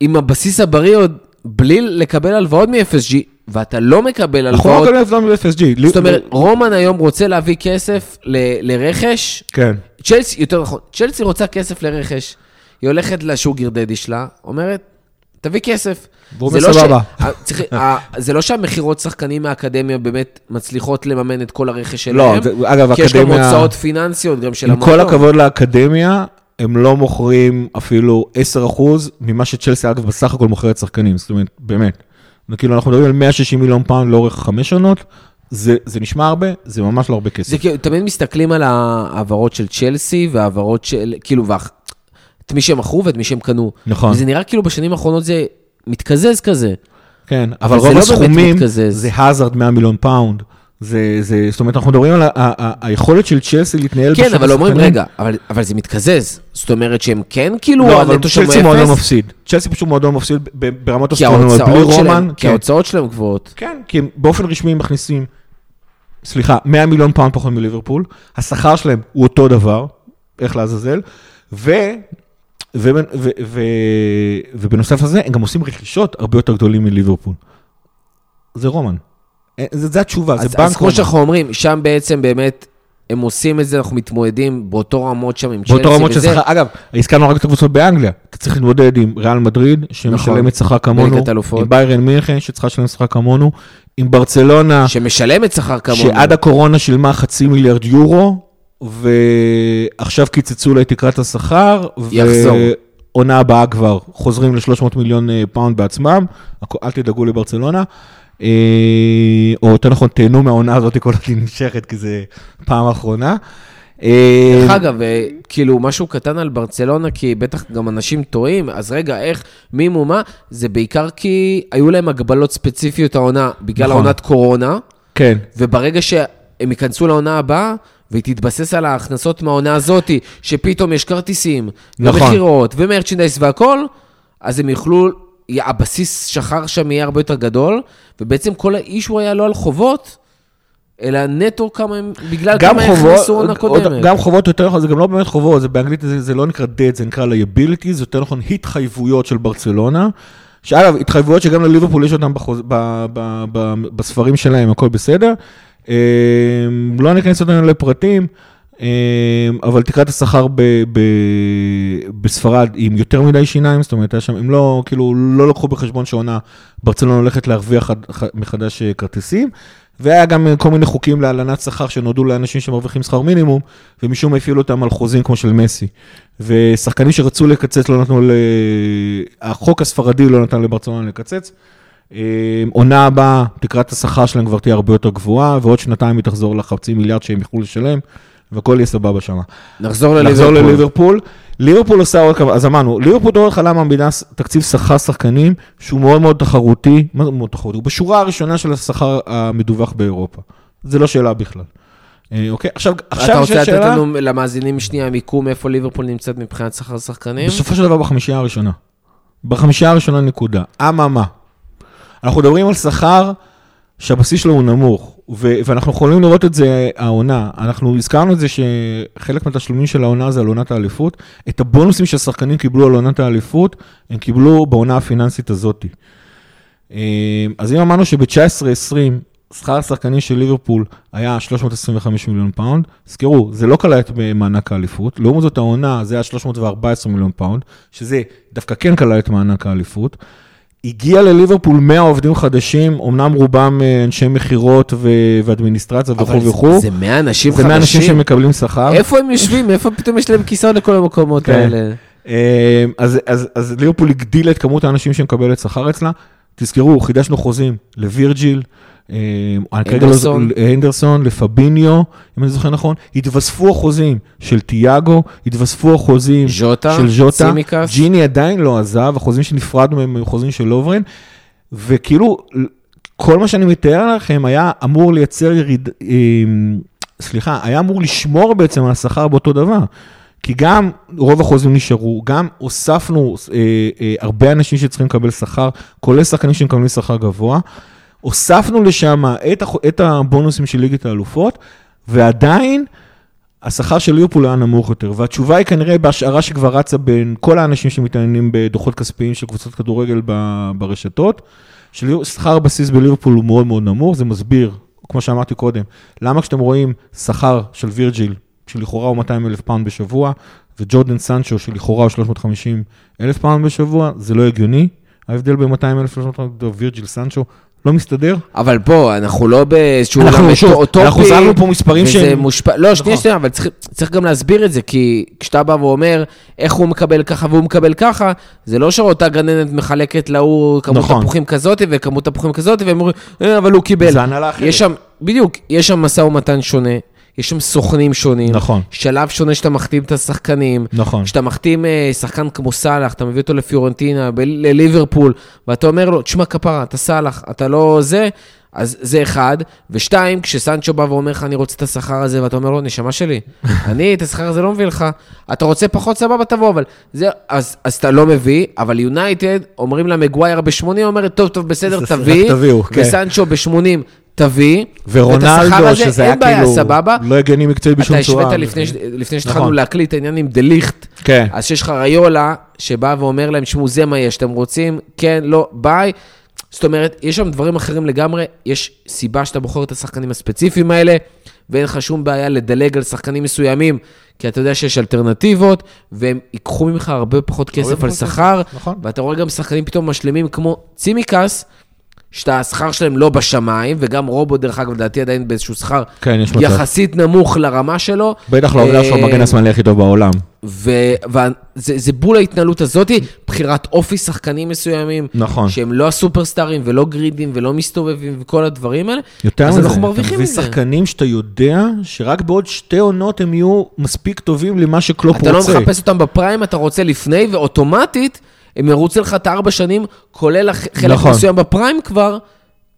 עם הבסיס הבריא עוד, בלי לקבל הלוואות מ-FSG, ואתה לא מקבל אנחנו לא הלוואות, מקבלים הפתעה מ-FSG. זאת אומרת, רומן היום רוצה להביא כסף ל- לרכש, כן. צ'לסי, יותר נכון, צ'לסי רוצה כסף לרכש, היא הולכת לשוגר דדי שלה, אומרת, תביא כסף. זה לא זה לא שהמכירות שחקנים מהאקדמיה באמת מצליחות לממן את כל הרכש לא, שלהם, זה- אגב, כי יש גם אקדמיה, הוצאות פיננסיות גם של עם המועדון. כל הכבוד לאקדמיה, הם לא מוכרים אפילו 10% ממה שצ'לסי, אגב, בסך הכל מוכרת שחקנים, זאת אומרת, באמת. זה כאילו, אנחנו מדברים על 160 מיליון פאונד לאורך חמש עונות, זה זה נשמע הרבה, זה ממש לא הרבה כסף. זה כאילו, תמיד מסתכלים על ההעברות של צ'לסי והעברות של, כאילו, ואח- את מי שהם מכרו ואת מי שהם קנו. נכון. וזה נראה כאילו בשנים האחרונות זה מתקזז כזה. כן, אבל זה רוב לא הסכומים מתקזז. זה האזארד 100 מיליון פאונד. זה, זה, זאת אומרת, אנחנו מדברים על ה- ה- ה- היכולת של צ'לסי להתנהל כן, אבל אומרים, השחקנים. רגע, אבל, אבל זה מתקזז. זאת אומרת שהם כן כאילו לא, אבל שם צ'לסי מועדון אפס, מפסיד. צ'לסי פשוט מועדון מפסיד ב- ברמות כי אסטרונומיות. בלי ההוצאות רומן, שלהם, כי כן. ההוצאות שלהם גבוהות. כן, כי הם באופן רשמי מכניסים, סליחה, 100 מיליון פאונד פחות מליברפול, השכר שלהם הוא אותו דבר, איך לעזאזל, ו... ו- ו- ו- ובנוסף לזה, הם גם עושים רכישות הרבה יותר גדולים מליברפול. זה רומן. אה, זה, זה התשובה, זה אז, בנק אז כמו. שאנחנו אומרים, שם בעצם באמת, הם עושים את זה, אנחנו מתמודדים באותו רמות שם עם צ'לסי באותו רמות של וזה. שכר, אגב, הזכרנו רק את הקבוצות באנגליה, אתה צריך להתמודד עם ריאל מדריד, שמשלמת שכר כמונו. עם ביירן מינכן, שצריכה לשלם שכר כמונו, עם ברצלונה, שמשלמת שכר כמונו. שעד הקורונה שילמה חצי מיליארד יורו, ועכשיו קיצצו לה את תקרת השכר, יחזור. ועונה הבאה כבר חוזרים ל-300 מיליון אה, פאונד בעצמם, אל תדאגו לברצלונה. אה, או יותר נכון, תהנו מהעונה הזאת כל עוד היא נמשכת, כי זה פעם אחרונה. אה, דרך אגב, אה, כאילו, משהו קטן על ברצלונה, כי בטח גם אנשים טועים, אז רגע, איך, מי מו מה? זה בעיקר כי היו להם הגבלות ספציפיות העונה, בגלל נכון. העונת קורונה, כן, וברגע שהם ייכנסו לעונה הבאה, והיא תתבסס על ההכנסות מהעונה הזאת, שפתאום יש כרטיסים, נכון. ומכירות, ומרצ'נדייז והכל, אז הם יוכלו, הבסיס שחר שם יהיה הרבה יותר גדול, ובעצם כל האישו היה לא על חובות, אלא נטו כמה הם, בגלל גם כמה חובות, הכנסו עונה קודמת. גם חובות יותר נכון, זה גם לא באמת חובות, זה באנגלית זה, זה לא נקרא debt, זה נקרא liability, זה יותר נכון התחייבויות של ברצלונה. שאגב, התחייבויות שגם לליברפול יש אותן בחוז, ב, ב, ב, בספרים שלהם, הכל בסדר. אה, לא ניכנס אותנו לפרטים, אבל תקרת השכר ב, ב, בספרד עם יותר מדי שיניים, זאת אומרת, היה שם, הם לא, כאילו, לא לקחו בחשבון שעונה ברצלונה הולכת להרוויח מחדש אה, כרטיסים. והיה גם אה, כל מיני חוקים להלנת שכר שנועדו לאנשים שמרוויחים שכר מינימום, ומשום מה הפעילו אותם על חוזים כמו של מסי. ושחקנים שרצו לקצץ לא נתנו ל... החוק הספרדי לא נתן לברצלונה לקצץ. אה, עונה הבאה, תקרת השכר שלהם כבר תהיה הרבה יותר גבוהה, ועוד שנתיים היא תחזור לחצי מיליארד שהם יוכלו לשלם, והכל יהיה סבבה שם. נחזור לליברפול. לליברפול. ליברפול עושה עוד כמה, אז אמרנו, ליברפול דור התחלה מעמידה ס- תקציב שכר שחקנים שהוא מאוד מאוד תחרותי, מה זה מאוד תחרותי? הוא בשורה הראשונה של השכר המדווח באירופה. זה לא שאלה בכלל. אה, אוקיי, עכשיו, אתה עכשיו יש רוצה לתת שאלה, לנו למאזינים שנייה מיקום איפה ליברפול נמצאת מבחינת שכר שחקנים? בסופו של דבר בחמישייה הראשונה. בחמישייה הראשונה נקודה. אממה, אנחנו מדברים על שכר שהבסיס שלו הוא נמוך, ו- ואנחנו יכולים לראות את זה העונה. אנחנו הזכרנו את זה שחלק מהתשלומים של העונה זה על עונת האליפות. את הבונוסים שהשחקנים קיבלו על עונת האליפות, הם קיבלו בעונה הפיננסית הזאת. אה, אז אם אמרנו שב-19-20, שכר השחקנים של ליברפול היה 325 מיליון פאונד, תזכרו, זה לא כלל את מענק האליפות, לעומת זאת העונה זה היה 314 מיליון פאונד, שזה דווקא כן כלל את מענק האליפות. הגיע לליברפול 100 עובדים חדשים, אמנם רובם אה, אנשי מכירות ו- ואדמיניסטרציה וכו' אבל וכו'. זה 100 אנשים זה 100 אנשים חדשים. שמקבלים שכר. איפה הם יושבים? איפה פתאום יש להם כיסאות לכל המקומות כן. האלה? אה, אז, אז, אז ליברפול הגדיל את כמות האנשים שמקבלת שכר אצלה. תזכרו, חידשנו חוזים לווירג'יל, אה, לא זוכר- הנדרסון. הנדרסון, לפביניו, אם אני זוכר נכון, התווספו החוזים של תיאגו, התווספו החוזים ז'וטה, של ז'וטה, צימקס. ג'יני עדיין לא עזב, החוזים שנפרדנו מהם הם חוזים של לוברן, וכאילו, כל מה שאני מתאר לכם היה אמור לייצר יריד... אה, סליחה, היה אמור לשמור בעצם על השכר באותו דבר. כי גם רוב החוזים נשארו, גם הוספנו אה, אה, הרבה אנשים שצריכים לקבל שכר, כולל שחקנים שמקבלים שכר גבוה. הוספנו לשם את, הח- את הבונוסים של ליגת האלופות, ועדיין השכר של ליברפול היה נמוך יותר. והתשובה היא כנראה בהשערה שכבר רצה בין כל האנשים שמתעניינים בדוחות כספיים של קבוצות כדורגל ברשתות, ששכר הבסיס בליברפול הוא מאוד מאוד נמוך, זה מסביר, כמו שאמרתי קודם, למה כשאתם רואים שכר של וירג'יל, שלכאורה הוא 200 אלף פאונד בשבוע, וג'יידון סנצ'ו, שלכאורה הוא 350 אלף פאונד בשבוע, זה לא הגיוני. ההבדל בין 200 אלף ל-300 וירג'יל סנצ'ו לא מסתדר. אבל בוא, אנחנו לא באיזשהו אנחנו, עולם שוב, אוטופי. אנחנו זרקנו פה מספרים שהם- מושפע, לא, שנייה, נכון. שנייה, אבל צריך, צריך גם להסביר את זה, כי כשאתה בא ואומר איך הוא מקבל ככה והוא מקבל ככה, זה לא שאותה גננת מחלקת להוא כמות נכון. תפוחים כזאת וכמות תפוחים כזאת, והם אומרים, "אה, אבל הוא קיבל. זה הנהלה אחרת. יש שם, בדיוק, יש שם משא ומתן שונה, יש שם סוכנים שונים. נכון. שלב שונה שאתה מחתים את השחקנים. נכון. כשאתה מחתים אה, שחקן כמו סאלח, אתה מביא אותו לפיורנטינה, ב- לליברפול, ואתה אומר לו, תשמע כפרה, אתה סאלח, אתה לא זה, אז זה אחד. ושתיים, כשסנצ'ו בא ואומר לך, אני רוצה את השכר הזה, ואתה אומר לו, נשמה שלי, אני את השכר הזה לא מביא לך, אתה רוצה פחות, סבבה, תבוא, אבל זה, אז, אז אתה לא מביא, אבל יונייטד, אומרים לה מגווייר ב-80, אומרת, טוב, טוב, בסדר, תביא, תביאו, כן. וסנצ'ו ב-80, תביא, ורונלדו, שזה היה אין בעיה, כאילו סבבה. לא הגיוני מקצועי בשום אתה צורה. השווית לפני, ש- לפני שהתחלנו נכון. להקליט את העניין עם דה ליכט, כן. אז שיש לך ריולה שבא ואומר להם, תשמעו, זה מה יש, אתם רוצים, כן, לא, ביי. זאת אומרת, יש שם דברים אחרים לגמרי, יש סיבה שאתה בוחר את השחקנים הספציפיים האלה, ואין לך שום בעיה לדלג על שחקנים מסוימים, כי אתה יודע שיש אלטרנטיבות, והם ייקחו ממך הרבה פחות כסף על שכר, נכון. ואתה רואה גם שחקנים פתאום משלימים כמו צימקס, שהשכר שלהם לא בשמיים, וגם רובו, דרך אגב, לדעתי עדיין באיזשהו שכר כן, מצב. יחסית נמוך לרמה שלו. בטח לא, העובדה שהוא אה, המגן השמאלי הכי טוב בעולם. וזה זה בול ההתנהלות הזאת, בחירת אופי שחקנים מסוימים. נכון. שהם לא הסופרסטארים ולא גרידים ולא מסתובבים וכל הדברים האלה. יותר אז מזה, אנחנו מרוויחים אתה מזה. שחקנים שאתה יודע שרק בעוד שתי עונות הם יהיו מספיק טובים למה שקלופ אתה לא רוצה. מחפש אותם בפריים, אתה רוצה לפני, ואוטומטית הם ירוצו לך את הארבע שנים, כולל חלק נכון. מסוים בפריים כבר,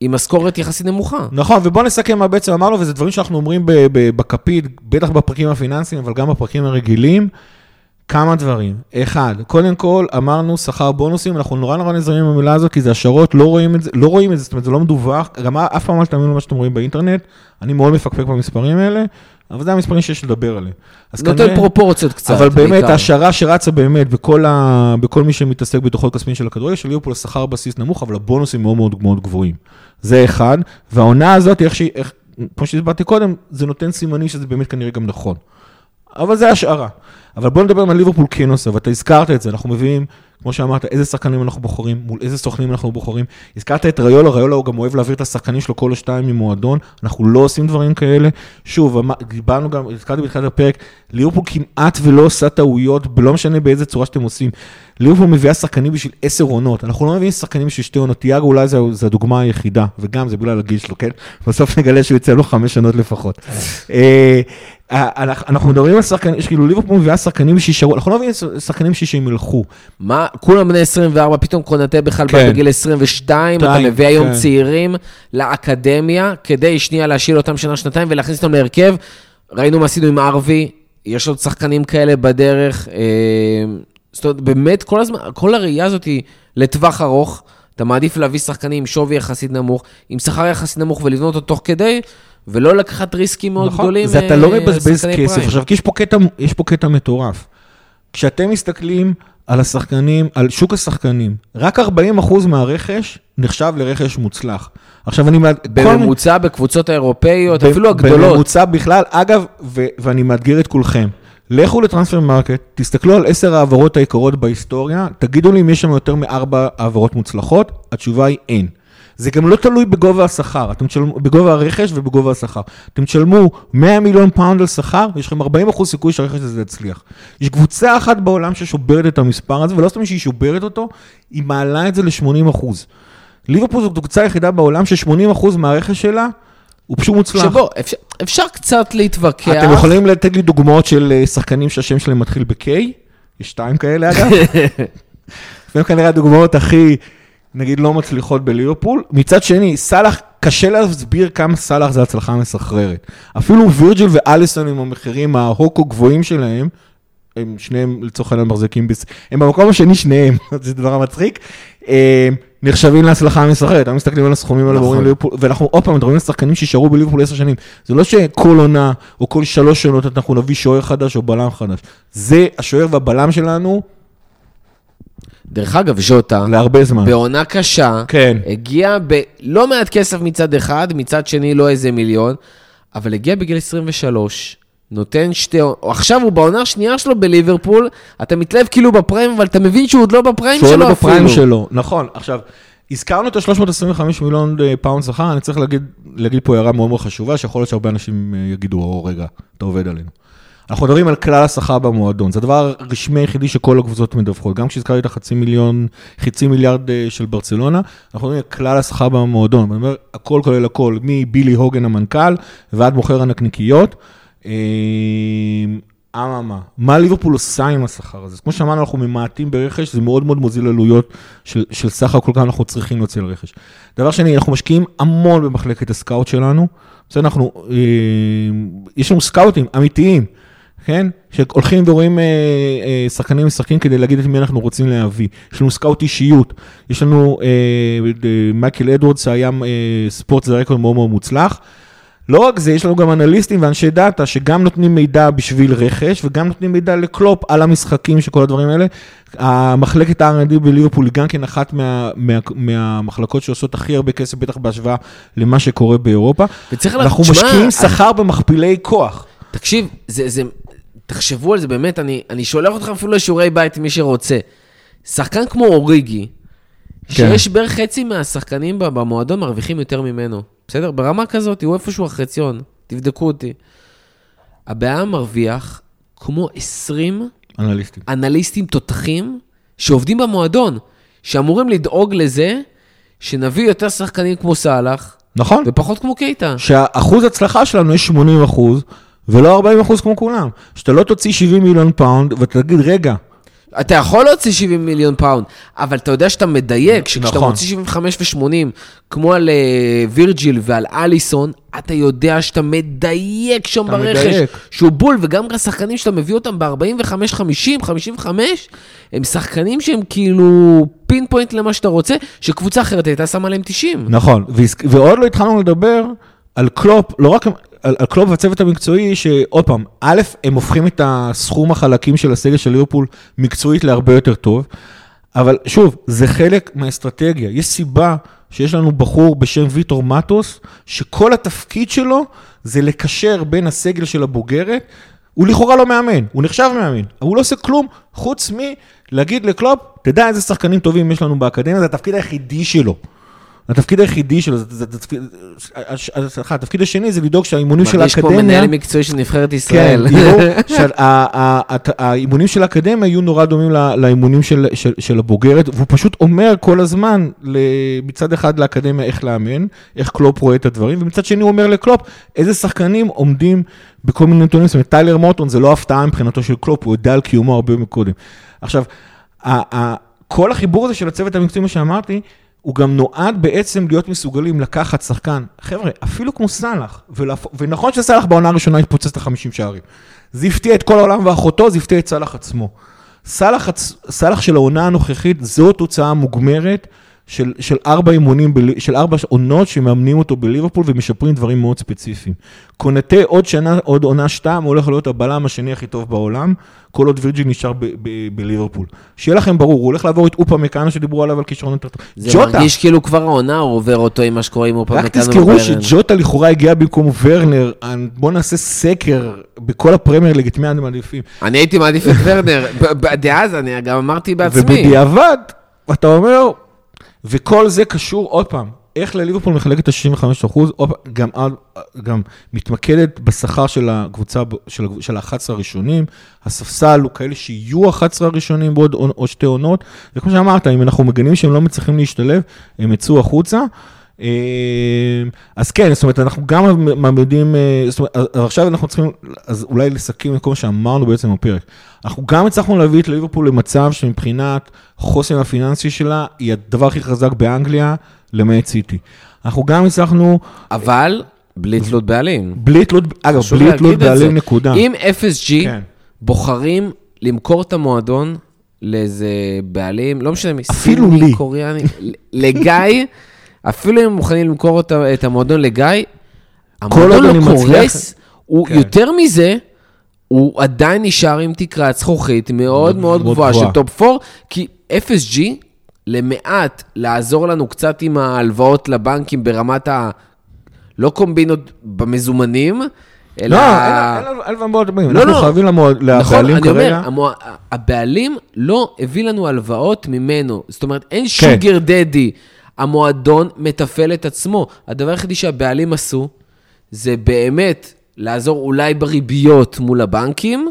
עם משכורת יחסית נמוכה. נכון, ובוא נסכם מה בעצם אמרנו, וזה דברים שאנחנו אומרים בכפית, בטח בפרקים הפיננסיים, אבל גם בפרקים הרגילים. כמה דברים. אחד, קודם כל, אמרנו שכר בונוסים, אנחנו נורא נורא נזהרים עם המילה הזאת, כי זה השערות, לא רואים את זה, לא רואים את זה, זאת אומרת, זה לא מדווח, גם אף פעם אל תאמינו למה שאתם רואים באינטרנט, אני מאוד מפקפק במספרים האלה, אבל זה המספרים שיש לדבר עליהם. נותן כנראה- פרופורציות קצת, אבל באמת, בעיקר. ההשערה שרצה באמת בכל, ה... בכל מי שמתעסק בדוחות כספיים של הכדורגל, של ליברפול השכר בסיס נמוך, אבל הבונוסים מאוד מאוד מאוד גבוהים. זה אחד, והעונה הזאת, איך שהיא, איך, כמו שהסברתי קודם, זה נותן סימנים שזה באמת כנראה גם נכון. אבל זה השערה. אבל בוא נדבר על ליברפול עושה, ואתה הזכרת את זה, אנחנו מביאים, כמו שאמרת, איזה שחקנים אנחנו בוחרים, מול איזה סוכנים אנחנו בוחרים. הזכרת את ריולה, ריולה הוא גם אוהב להעביר את השחקנים שלו כל השתיים ממועדון, אנחנו לא עושים דברים כאלה. שוב, דיברנו גם, הזכרתי בתחילת הפרק, ליברפול כמעט ולא עושה טעויות, לא משנה באיזה צורה שאתם עושים. ליברפול מביאה שחקנים בשביל עשר עונות, אנחנו לא מביאים שחקנים בשביל שתי עונות, תיאגו אולי זה הדוגמה היחידה, וגם זה בגלל הגיל שלו, כן? בסוף נגלה שהוא יצא לו חמש שנות לפחות. אה, אנחנו מדברים על שחקנים, יש כאילו ליברפול מביאה שחקנים שישארו, אנחנו לא מביאים שחקנים שהם ילכו. מה, כולם בני 24, פתאום קונטה בכלל כן. בא בגיל 22, אתה מביא היום כן. צעירים לאקדמיה, כדי שנייה להשאיל אותם שנה-שנתיים ולהכניס אותם להרכב. ראינו מה עשינו עם ארווי, יש עוד שחקנים כאלה בדרך. אה, זאת אומרת, באמת, כל הזמן, כל הראייה הזאת היא לטווח ארוך. אתה מעדיף להביא שחקנים עם שווי יחסית נמוך, עם שכר יחסית נמוך ולבנות אותו תוך כדי, ולא לקחת ריסקים מאוד גדולים. נכון, זה אתה לא אה, מבזבז כסף. prime. עכשיו, כי יש פה קטע, יש פה קטע מטורף. כשאתם מסתכלים על השחקנים, על שוק השחקנים, רק 40% מהרכש נחשב לרכש מוצלח. עכשיו אני... מעד- כל- בממוצע בקבוצות האירופאיות, אפילו הגדולות. בממוצע בכלל, אגב, ו- ואני מאתגר את כולכם. לכו לטרנספר מרקט, תסתכלו על עשר העברות היקרות בהיסטוריה, תגידו לי אם יש שם יותר מארבע העברות מוצלחות, התשובה היא אין. זה גם לא תלוי בגובה השכר, אתם תשלמו, בגובה הרכש ובגובה השכר. אתם תשלמו 100 מיליון פאונד על שכר, ויש לכם 40% סיכוי שהרכש הזה יצליח. יש קבוצה אחת בעולם ששוברת את המספר הזה, ולא סתם שהיא שוברת אותו, היא מעלה את זה ל-80%. ליברפול זו קבוצה היחידה בעולם ש-80% מהרכש שלה הוא פשוט מוצלח. שבו, אפשר, אפשר קצת להתווכח. אתם יכולים לתת לי דוגמאות של אה, שחקנים שהשם שלהם מתחיל ב-K? יש שתיים כאלה אגב. והם כנראה הדוגמאות הכי, נגיד, לא מצליחות בליברפול. מצד שני, סאלח, קשה להסביר כמה סאלח זה הצלחה מסחררת. אפילו וירג'יל ואליסון עם המחירים ההוקו גבוהים שלהם, הם שניהם לצורך העניין מחזיקים, בס... הם במקום השני שניהם, זה דבר מצחיק, אה, נחשבים להצלחה מסחררת, הם מסתכלים על הסכומים האלה נכון. ליברפול, ואנחנו עוד פעם מדברים על שחקנים שישארו בליברפול עשר שנים, זה לא שכל עונה או כל שלוש שנות אנחנו נביא שוער חדש או בלם חדש, זה השוער והבלם שלנו דרך אגב, ז'וטה, להרבה זמן. בעונה קשה, כן. הגיע בלא מעט כסף מצד אחד, מצד שני לא איזה מיליון, אבל הגיע בגיל 23, נותן שתי... עכשיו הוא בעונה השנייה שלו בליברפול, אתה מתלהב כאילו ב prime, אבל אתה מבין שהוא עוד לא ב prime שהוא שלו לא ב prime אפילו. שלו, נכון. עכשיו, הזכרנו את ה-325 מיליון אה, פאונד שכר, אני צריך להגיד, להגיד פה הערה מאוד מאוד חשובה, שיכול להיות שהרבה אנשים אה, יגידו, או רגע, אתה עובד עלינו. אנחנו מדברים על כלל השכר במועדון, זה הדבר הרשמי היחידי שכל הקבוצות מדווחות. גם כשהזכרתי את החצי מיליון, חצי מיליארד אה, של ברצלונה, אנחנו מדברים על כלל השכר במועדון. אני אומר, הכל כולל הכל, מבילי הוגן המנכ"ל ועד מוכר הנקניקיות. אה, אממה, מה ליברפול עושה עם השכר הזה? כמו שאמרנו, אנחנו ממעטים ברכש, זה מאוד מאוד מוזיל עלויות של, של סך הכל כמה אנחנו צריכים להוציא על רכש. דבר שני, אנחנו משקיעים המון במחלקת הסקאוט שלנו. בסדר, אנחנו, אה, יש לנו scouts אמיתיים, כן? שהולכים ורואים אה, אה, שחקנים משחקים כדי להגיד את מי אנחנו רוצים להביא. יש לנו scout אישיות, יש לנו אה, אה, מייקל אדוורדס שהיה אה, ספורט דירקטור מאוד מאוד מוצלח. לא רק זה, יש לנו גם אנליסטים ואנשי data שגם נותנים מידע בשביל רכש וגם נותנים מידע לקלופ על המשחקים של כל הדברים האלה. המחלקת ה-R&D בליברפול היא גם כן אחת מה, מה, מהמחלקות שעושות הכי הרבה כסף, בטח בהשוואה למה שקורה באירופה. וצריך אנחנו תשמע, משקיעים שכר במכפילי כוח. תקשיב, זה, זה, תחשבו על זה באמת, אני, אני שולח אתכם אפילו לשיעורי בית, מי שרוצה. שחקן כמו אוריגי, שיש בערך חצי מהשחקנים במועדון מרוויחים יותר ממנו. בסדר? ברמה כזאת, הוא איפשהו החציון, תבדקו אותי. הבעיה מרוויח כמו 20 אנליסטים. אנליסטים תותחים שעובדים במועדון, שאמורים לדאוג לזה שנביא יותר שחקנים כמו סאלח נכון? ופחות כמו קייטה. שהאחוז הצלחה שלנו יש 80 אחוז, ולא 40 אחוז כמו כולם. שאתה לא תוציא 70 מיליון פאונד, ואתה תגיד, רגע, אתה יכול להוציא 70 מיליון פאונד, אבל אתה יודע שאתה מדייק, שכשאתה נכון. מוציא 75 ו-80, כמו על אה, וירג'יל ועל אליסון, אתה יודע שאתה מדייק שם אתה ברכש, מדייק. שהוא בול, וגם השחקנים שאתה מביא אותם ב-45, 50, 55, הם שחקנים שהם כאילו pinpoint למה שאתה רוצה, שקבוצה אחרת הייתה שמה להם 90. נכון, ועוד לא התחלנו לדבר על קלופ, לא רק על, על קלופ והצוות המקצועי, שעוד פעם, א', הם הופכים את הסכום החלקים של הסגל של ליברפול מקצועית להרבה יותר טוב, אבל שוב, זה חלק מהאסטרטגיה. יש סיבה שיש לנו בחור בשם ויטור מטוס, שכל התפקיד שלו זה לקשר בין הסגל של הבוגרת, הוא לכאורה לא מאמן, הוא נחשב מאמן, אבל הוא לא עושה כלום חוץ מלהגיד לקלופ, תדע איזה שחקנים טובים יש לנו באקדמיה, זה התפקיד היחידי שלו. התפקיד היחידי שלו, זה, זה, זה, תפקיד- הש- סליחה, התפקיד השני זה לדאוג שהאימונים של מרגיש כמו האקדמיה... מנהל מקצועי של נבחרת כן, ישראל. יראו שהאימונים של האקדמיה יהיו נורא דומים לאימונים של, של, של הבוגרת, והוא פשוט אומר כל הזמן, מצד אחד לאקדמיה איך לאמן, איך קלופ רואה את הדברים, ומצד שני הוא אומר לקלופ איזה שחקנים עומדים בכל מיני נתונים, זאת אומרת, טיילר מוטון זה לא הפתעה מבחינתו של קלופ, הוא יודע על קיומו הרבה מקודם. עכשיו, כל החיבור הזה של הצוות המקצועי, מה שאמרתי, הוא גם נועד בעצם להיות מסוגלים לקחת שחקן, חבר'ה, אפילו כמו סאלח, ולהפ... ונכון שסאלח בעונה הראשונה התפוצץ את ה-50 שערים. זה הפתיע את כל העולם ואחותו, זה הפתיע את סאלח עצמו. סאלח של העונה הנוכחית, זו תוצאה מוגמרת של, של ארבע אימונים, בל... של ארבע עונות שמאמנים אותו בליברפול ומשפרים דברים מאוד ספציפיים. קונטה עוד שנה, עוד עונה שתיים, הולך להיות הבלם השני הכי טוב בעולם, כל עוד וירג'ין נשאר ב- ב- בליברפול. שיהיה לכם ברור, הוא הולך לעבור את אופה מקאנה שדיברו עליו על כישרון יותר טוב. זה מרגיש כאילו כבר העונה הוא עובר אותו עם מה שקורה עם אופה רק מקאנו תזכרו. שג'וטה לכאורה הגיע במקום ורנר, בואו נעשה סקר בכל הפרמייר ליג את מי אתם מעדיפים. אני הייתי מעדיף את ורנר, ב- ב- דאז אני גם אמרתי בעצמי. ובדיעבד, אתה אומר, וכל זה קשור, עוד פעם, איך לליברפול מחלקת את ה-65 אחוז, גם, גם מתמקדת בשכר של הקבוצה, של, של ה-11 הראשונים, הספסל הוא כאלה שיהיו ה-11 הראשונים בעוד עוד שתי עונות, וכמו שאמרת, אם אנחנו מגנים שהם לא מצליחים להשתלב, הם יצאו החוצה. אז כן, זאת אומרת, אנחנו גם מעמידים, זאת אומרת, עכשיו אנחנו צריכים, אז אולי לסכם את כל מה שאמרנו בעצם בפרק. אנחנו גם הצלחנו להביא את ליברפול למצב שמבחינת חוסן הפיננסי שלה, היא הדבר הכי חזק באנגליה, למעט סיטי. אנחנו גם הצלחנו... אבל בלי תלות בעלים. בלי תלות, אגב, בלי תלות. בעלים נקודה. אם FSG כן. בוחרים למכור את המועדון לאיזה בעלים, לא משנה, לי. קוריאני, לגיא, אפילו אם הם מוכנים למכור את ה- את המועדון לגיא, המועדון לא אני מצליח- קורס, הוא כן. יותר מזה, הוא עדיין נשאר עם תקרת זכוכית מאוד מאוד מאוד גבוהה של. top 4, כי FSG, למעט לעזור לנו קצת עם ההלוואות לבנקים ברמת ה... לא קומבינות במזומנים, אלא... לא, אין לנו- מאוד באים, לא, אנחנו לא. חייבים נכון, לבעלים אני אומר, כרגע. המוע... הבעלים לא הביא לנו הלוואות ממנו. זאת אומרת, אין כן. sugar daddy. המועדון מתפעל את עצמו. הדבר היחידי שהבעלים עשו, זה באמת לעזור אולי בריביות מול הבנקים.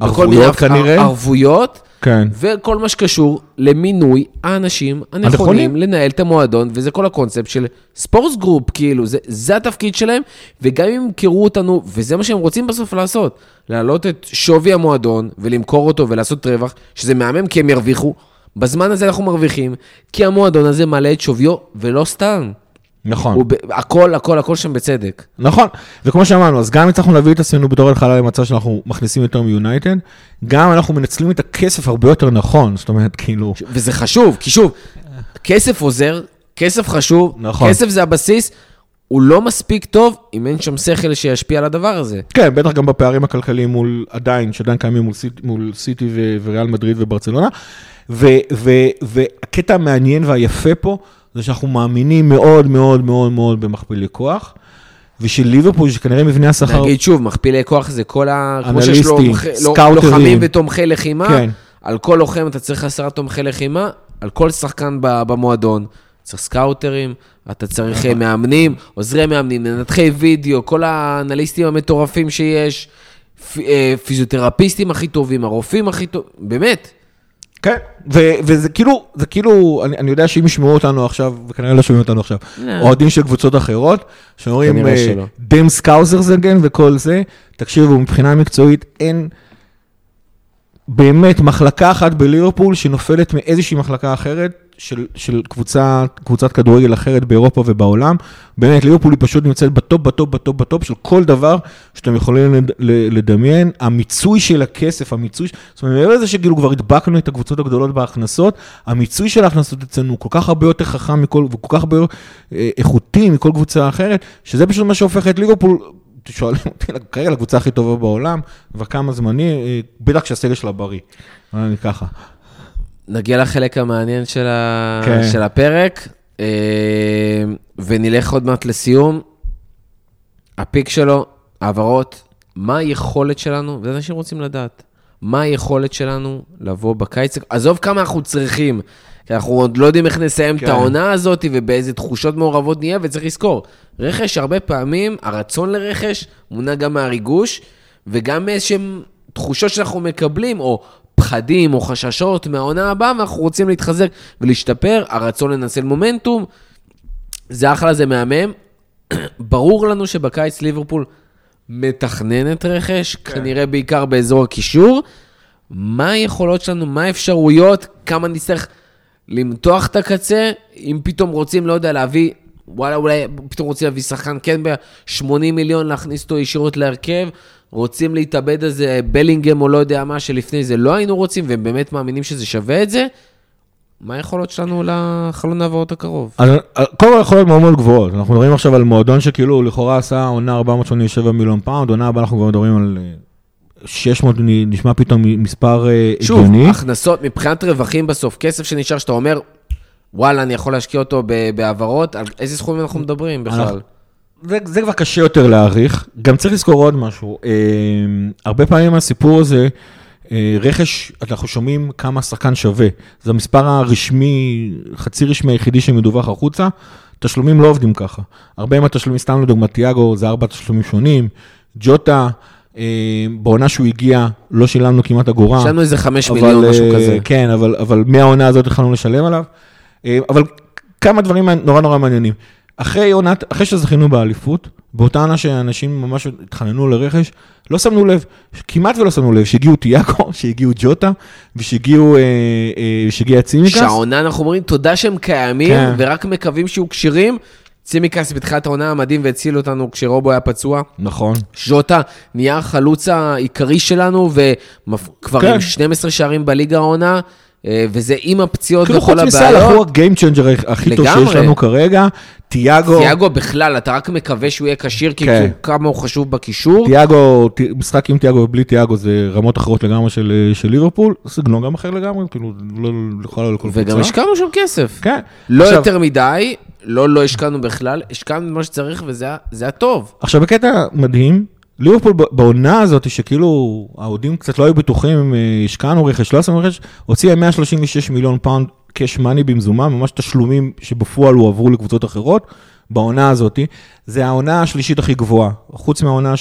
ערבויות כנראה. ערבויות. כן. וכל מה שקשור למינוי האנשים הנכונים הנכונים. לנהל את המועדון, וזה כל הקונספט של Sports Group, כאילו, זה, זה התפקיד שלהם, וגם אם ימכרו אותנו, וזה מה שהם רוצים בסוף לעשות, להעלות את שווי המועדון ולמכור אותו ולעשות רווח, שזה מהמם כי הם ירוויחו, בזמן הזה אנחנו מרוויחים, כי המועדון הזה מעלה את שוויו, ולא סתם. נכון. הוא ב... הכל, הכל, הכל שם בצדק. נכון, וכמו שאמרנו, אז גם הצלחנו להביא את עצמנו בתור התחלה למצב שאנחנו מכניסים יותר מיונייטד, גם אנחנו מנצלים את הכסף הרבה יותר נכון, זאת אומרת, כאילו, וזה חשוב, כי שוב, כסף עוזר, כסף חשוב, נכון. כסף זה הבסיס, הוא לא מספיק טוב אם אין שם שכל שישפיע על הדבר הזה. כן, בטח גם בפערים הכלכליים מול, עדיין, שעדיין קיימים מול, סיט, מול סיטי ו- וריאל מדריד וברצלונה, והקטע המעניין והיפה פה, זה שאנחנו מאמינים מאוד מאוד מאוד מאוד במכפילי כוח, ושל ליברפול, שכנראה מבנה השכר... נגיד שוב, מכפילי כוח זה כל ה... כמו שיש אנליסטים, scouterים. לוחמים ותומכי לחימה, כן. על כל לוחם אתה צריך עשרה תומכי לחימה, על כל שחקן במועדון. צריך scouterים, אתה צריך. אה, מאמנים, עוזרי מאמנים, מנתחי וידאו, כל האנליסטים המטורפים שיש, אה, פיזיותרפיסטים הכי טובים, הרופאים הכי טובים, באמת. כן, ו- וזה כאילו, זה כאילו, אני, אני יודע שאם ישמעו אותנו עכשיו, וכנראה לא שומעים אותנו עכשיו, לא. אוהדים של קבוצות אחרות, שאומרים. damn Scousers again וכל זה, תקשיבו, מבחינה מקצועית אין באמת מחלקה אחת בליברפול שנופלת מאיזושהי מחלקה אחרת של, של קבוצה, קבוצת כדורגל אחרת באירופה ובעולם. באמת, ליברפול היא פשוט נמצאת בטופ, בטופ, בטופ, בטופ של כל דבר שאתם יכולים לדמיין. המיצוי של הכסף, המיצוי, זאת אומרת, מעבר לזה שכאילו כבר הדבקנו את הקבוצות הגדולות בהכנסות, המיצוי של ההכנסות אצלנו הוא כל כך הרבה יותר חכם מכל, וכל כך הרבה אה, איכותי מכל קבוצה אחרת, שזה פשוט מה שהופך את ליברפול, שואלים אותי, כרגע לקבוצה הכי טובה בעולם, כבר כמה זמני, אה, בטח כשהסגל שלה בריא. אני ככה. נגיע לחלק המעניין של, ה... כן. של הפרק, אה, ונלך עוד מעט לסיום. הפיק שלו, העברות, מה היכולת שלנו, ואנשים רוצים לדעת, מה היכולת שלנו לבוא בקיץ, עזוב כמה אנחנו צריכים, כי אנחנו עוד לא יודעים איך נסיים כן. את העונה הזאת ובאיזה תחושות מעורבות נהיה, וצריך לזכור, רכש, הרבה פעמים, הרצון לרכש מונע גם מהריגוש, וגם מאיזשהם תחושות שאנחנו מקבלים, או פחדים או חששות מהעונה הבאה, ואנחנו רוצים להתחזק ולהשתפר, הרצון לנצל מומנטום, זה אחלה, זה מהמם. ברור לנו שבקיץ ליברפול מתכננת רכש, כן. כנראה בעיקר באזור הקישור. מה היכולות שלנו, מה האפשרויות, כמה נצטרך למתוח את הקצה, אם פתאום רוצים, לא יודע, להביא, וואלה, אולי פתאום רוצים להביא שחקן כן ב-80 מיליון, להכניס אותו ישירות להרכב, רוצים להתאבד איזה בלינגהם או לא יודע מה, שלפני זה לא היינו רוצים, והם באמת מאמינים שזה שווה את זה. מה היכולות שלנו לחלון העברות הקרוב? אה, קודם כל יכולות מאוד מאוד גבוהות, אנחנו מדברים עכשיו על מועדון שכאילו לכאורה עשה עונה 487 מיליון פאונד, עונה הבאה אנחנו כבר מדברים על אה, 600, נשמע פתאום מספר אה, שוב, הגיוני. הכנסות מבחינת רווחים בסוף, כסף שנשאר, שאתה אומר, וואלה, אני יכול להשקיע אותו בהעברות, על איזה סכומים אנחנו מדברים בכלל? אנחנו- זה, זה כבר קשה יותר להעריך. גם צריך לזכור עוד משהו, אה, הרבה פעמים הסיפור הזה, אה, רכש, אנחנו שומעים כמה שחקן שווה. זה המספר הרשמי, חצי רשמי היחידי שמדווח החוצה. תשלומים לא עובדים ככה. הרבה מהתשלומים, סתם לדוגמת תיאגו, זה ארבע תשלומים שונים. ג'וטה, אה, בעונה שהוא הגיע, לא שילמנו כמעט אגורה. יש לנו איזה חמש אבל, מיליון, משהו אה, כזה. כן, אבל, אבל מהעונה הזאת התחלנו לשלם עליו. אה, אבל כמה דברים נורא נורא מעניינים. אחרי עונת, אחרי שזכינו באליפות, באותה עונה שאנשים ממש התחננו לרכש, לא שמנו לב, כמעט ולא שמנו לב, שהגיעו תיאקו, שהגיעו ג'וטה, ושהגיעו, אה, אה, שהגיע צימקס. שהעונה אנחנו אומרים, תודה שהם קיימים, כן. ורק מקווים שיהיו כשירים. צימקס בתחילת העונה המדהים והציל אותנו כשרובו היה פצוע. נכון. ז'וטה נהיה החלוץ העיקרי שלנו, וכבר כן. עם 12 שערים בליגה העונה, וזה עם הפציעות כאילו וכל חוץ מסאלח, הוא הבעיות. הגיים צ'נג'ר הכי טוב. שיש לנו כרגע. תיאגו, תיאגו בכלל, אתה רק מקווה שהוא יהיה כשיר, כי כן. כמה הוא חשוב בקישור. תיאגו, ת- משחק עם תיאגו ובלי תיאגו זה רמות אחרות לגמרי של, אה, של ליברפול, סגנון גם אחר לגמרי, כאילו, לא לכל לא לכל קבוצה. וגם השקענו שם כסף. כן. לא עכשיו- יותר מדי, לא לא השקענו בכלל, השקענו מה שצריך וזה היה- זה היה טוב. עכשיו, בקטע מדהים, ליברפול בעונה הזאת, שכאילו האוהדים קצת לא היו בטוחים אם אה, השקענו רכש, לא עשינו רכש, הוציאה 136 מיליון פאונד קאש מאני במזומן, ממש תשלומים שבפועל הועברו לקבוצות אחרות. בעונה הזאת, זה העונה השלישית הכי גבוהה, חוץ מהעונה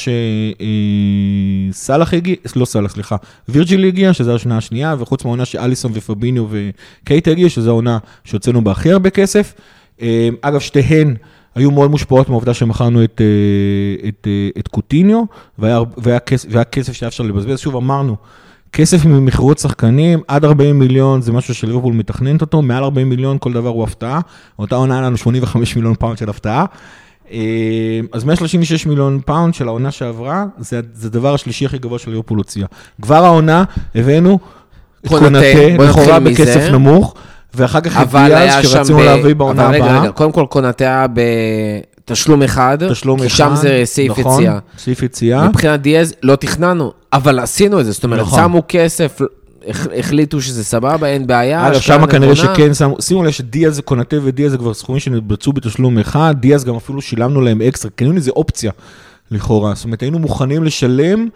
שסאלח הגיע, לא סאלח, סליחה, וירג'יל הגיע, שזו השנה השנייה, וחוץ מהעונה שאליסון ופביניו וקייט הגיע, שזו העונה שהוצאנו בה הכי הרבה כסף. אה, אגב, שתיהן היו מאוד מושפעות מהעובדה שמכרנו את, אה, את, אה, את קוטיניו, והיה, והיה, כסף, והיה כסף שהיה אפשר לבזבז. שוב, אמרנו, כסף ממכירות שחקנים, עד 40 מיליון זה משהו שליברפול מתכננת אותו, מעל 40 מיליון כל דבר הוא הפתעה. אותה עונה היה לנו 85 מיליון פאונד של הפתעה. אה, אז 136 מיליון פאונד של העונה שעברה, זה, זה הדבר השלישי הכי גבוה של ליברפול הוציאה. כבר העונה הבאנו את בואו לכאורה. בכסף נמוך, ואחר כך דיאז שם... שרצינו ב- להביא בעונה אבל רגע, הבאה. רגע, קודם כל קונאטה היה בתשלום אחד, תשלום כי אחד, שם זה סעיף נכון, יציאה. סעיף יציאה. מבחינת דיאז לא תכננו, אבל עשינו את זה, זאת אומרת, נכון. שמו כסף, הח- החליטו שזה סבבה, אין בעיה. אגב, שם כנראה. שכן שמו, שימו לב שדיאז קונאטה ודיאז זה כבר סכומים שנתבצעו בתשלום אחד, דיאז גם אפילו שילמנו להם אקסטרה, קנינו איזה אופציה לכאורה, זאת אומרת היינו מוכנים לשלם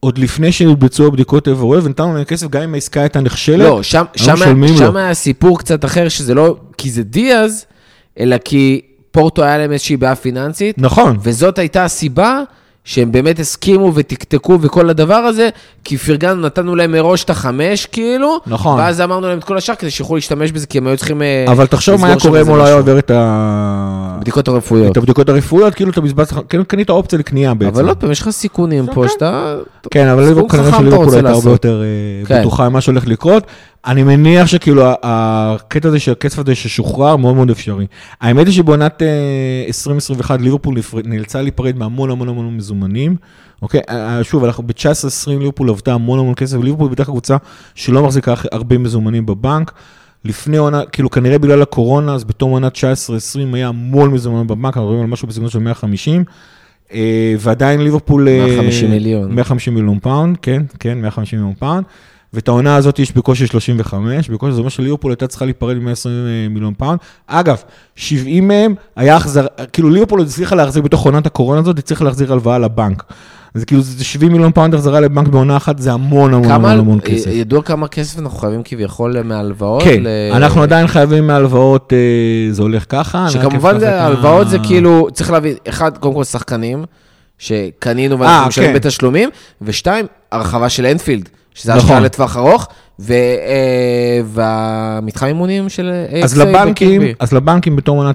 עוד לפני שהתבצעו הבדיקות עבורו, ונתנו להם כסף גם אם העסקה הייתה נכשלת. לא, שם, שם, לו. שם היה סיפור קצת אחר, שזה לא כי זה דיאז, אלא כי פורטו היה להם איזושהי בעיה פיננסית, נכון. וזאת הייתה הסיבה שהם באמת הסכימו ותקתקו וכל הדבר הזה, כי פרגנו, נתנו להם מראש את החמש, כאילו, נכון. ואז אמרנו להם את כל השאר כדי שיוכלו להשתמש בזה, כי הם היו צריכים... אה, אבל תחשוב מה היה קורה אם הוא לא היה. עובר את ה... בדיקות הרפואיות. את הבדיקות הרפואיות, כאילו אתה בזבז, כאילו קנית אופציה לקנייה בעצם. אבל עוד פעם, יש לך סיכונים פה כן. שאתה... כן, אבל כנראה שליברפול הייתה הרבה. יותר אה, כן. בטוחה ממה שהולך לקרות. אני מניח שכאילו הקטע הזה, שהכסף הזה ששוחרר, מאוד מאוד אפשרי. האמת היא שבעונת אה, 2021 ליברפול נפר- נאלצה להיפרד מהמון המון המון מזומנים. אוקיי, אה, אה, שוב, אנחנו ב-19-20 ליברפול עבדה המון המון כסף, ליברפול בדרך כלל קבוצה שלא מחזיקה הרבה מזומנים בבנק. לפני עונה, כאילו כנראה בגלל הקורונה, אז בתום עונה 19-20 היה המון מזומנים בבנק, אנחנו מדברים על משהו בסגנון של 150. אה, ועדיין ליברפול... אה, 150 מיליון. 150 מיליון פאונד, כן, כן, 150 מיליון פאונד. ואת העונה הזאת יש בקושי 35, בקושי זה אומר שליברפול הייתה צריכה להיפרד מ-120 מיליון פאונד. אגב, 70 מהם היה החזר, כאילו ליברפול הצליחה להחזיר בתוך עונת הקורונה הזאת, הצליחה להחזיר הלוואה לבנק. אז כאילו זה 70 מיליון פאונד החזרה לבנק בעונה אחת, זה המון המון כמה, המון המון כסף. ידוע כמה כסף אנחנו חייבים כביכול מהלוואות? כן, ל- אנחנו עדיין חייבים מהלוואות, אה, זה הולך ככה. שכמובן אפתח את ה- הלוואות זה כאילו, צריך להבין, אחד, קודם כל שחקנים, שקנינו, ואנחנו אה, משלמים כן. בתשלומים, ושתיים, הרחבה של אנפילד, שזה נכון. השקעה לטווח ארוך, ו- אה, והמתחם אימונים של AXA אז לבנקים, בקירקבי. אז לבנקים בתום עונה 19-20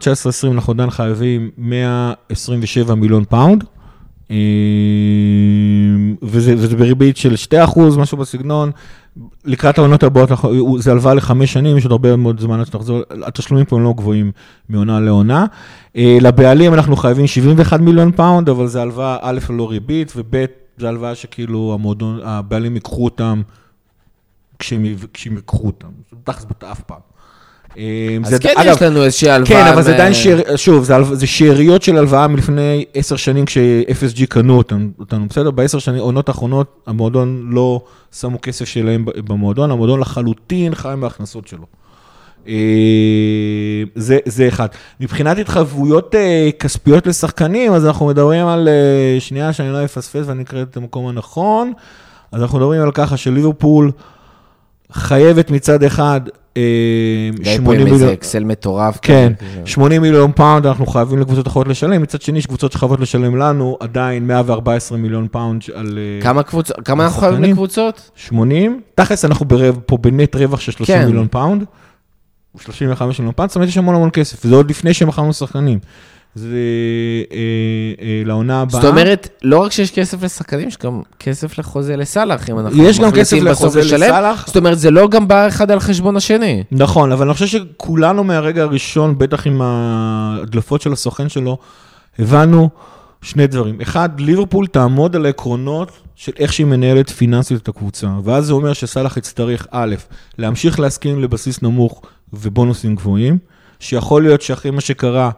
אנחנו עדיין חייבים 127 מיליון פאונד, אה, וזה, וזה בריבית של 2%, משהו בסגנון. לקראת העונות הבאות, זה הלוואה לחמש שנים, יש עוד הרבה מאוד זמן עד שתחזור, התשלומים פה הם לא גבוהים מעונה לעונה. אה, לבעלים אנחנו חייבים 71 מיליון פאונד, אבל זה הלוואה א' ללא ריבית, וב' זה הלוואה שכאילו המועדון, הבעלים ייקחו אותם כשהם, כשהם ייקחו אותם. תכלס אף פעם. אה, אז זה- כן אגב, יש לנו איזושהי הלוואה. כן, אבל זה עדיין שאר... שוב, זה, זה שאריות של הלוואה מלפני עשר שנים כש-FSG קנו אותנו, בסדר? בעשר שנים, עונות האחרונות, המועדון לא שמו כסף שלהם במועדון, המועדון לחלוטין חי מההכנסות שלו. אה, זה, זה אחד. מבחינת התחייבויות אה, כספיות לשחקנים, אז אנחנו מדברים על, אה, שנייה שאני לא אפספס ואני אקרא את המקום הנכון, אז אנחנו מדברים על ככה שליברפול חייבת מצד אחד אה, די פה 80 עם איזה מיליון, אקסל מטורף. כן, כזה. 80 מיליון פאונד אנחנו חייבים לקבוצות אחרות לשלם, מצד שני יש קבוצות שחייבות לשלם לנו עדיין 114 מיליון פאונד על כמה קבוצות, כמה אנחנו חייבים? לקבוצות? 80, תכלס אנחנו פה ב net רווח של 30 כן. מיליון פאונד, 35 מיליון פאונד, זאת אומרת יש המון המון כסף, וזה עוד לפני שמכרנו שחקנים. זה אה, אה, לעונה הבאה. זאת אומרת, לא רק שיש כסף לשחקנים, יש גם כסף לחוזה לסאלח, אם אנחנו יש גם כסף לחוזה. לסאלח. זאת אומרת, זה לא גם בא אחד על חשבון השני. נכון, אבל אני חושב שכולנו מהרגע הראשון, בטח עם ההדלפות של הסוכן שלו, הבנו שני דברים. אחד, ליברפול תעמוד על העקרונות של איך שהיא מנהלת פיננסית את הקבוצה. ואז זה אומר שסאלח יצטרך, א', להמשיך להסכים לבסיס נמוך ובונוסים גבוהים, שיכול להיות שאחרי מה שקרה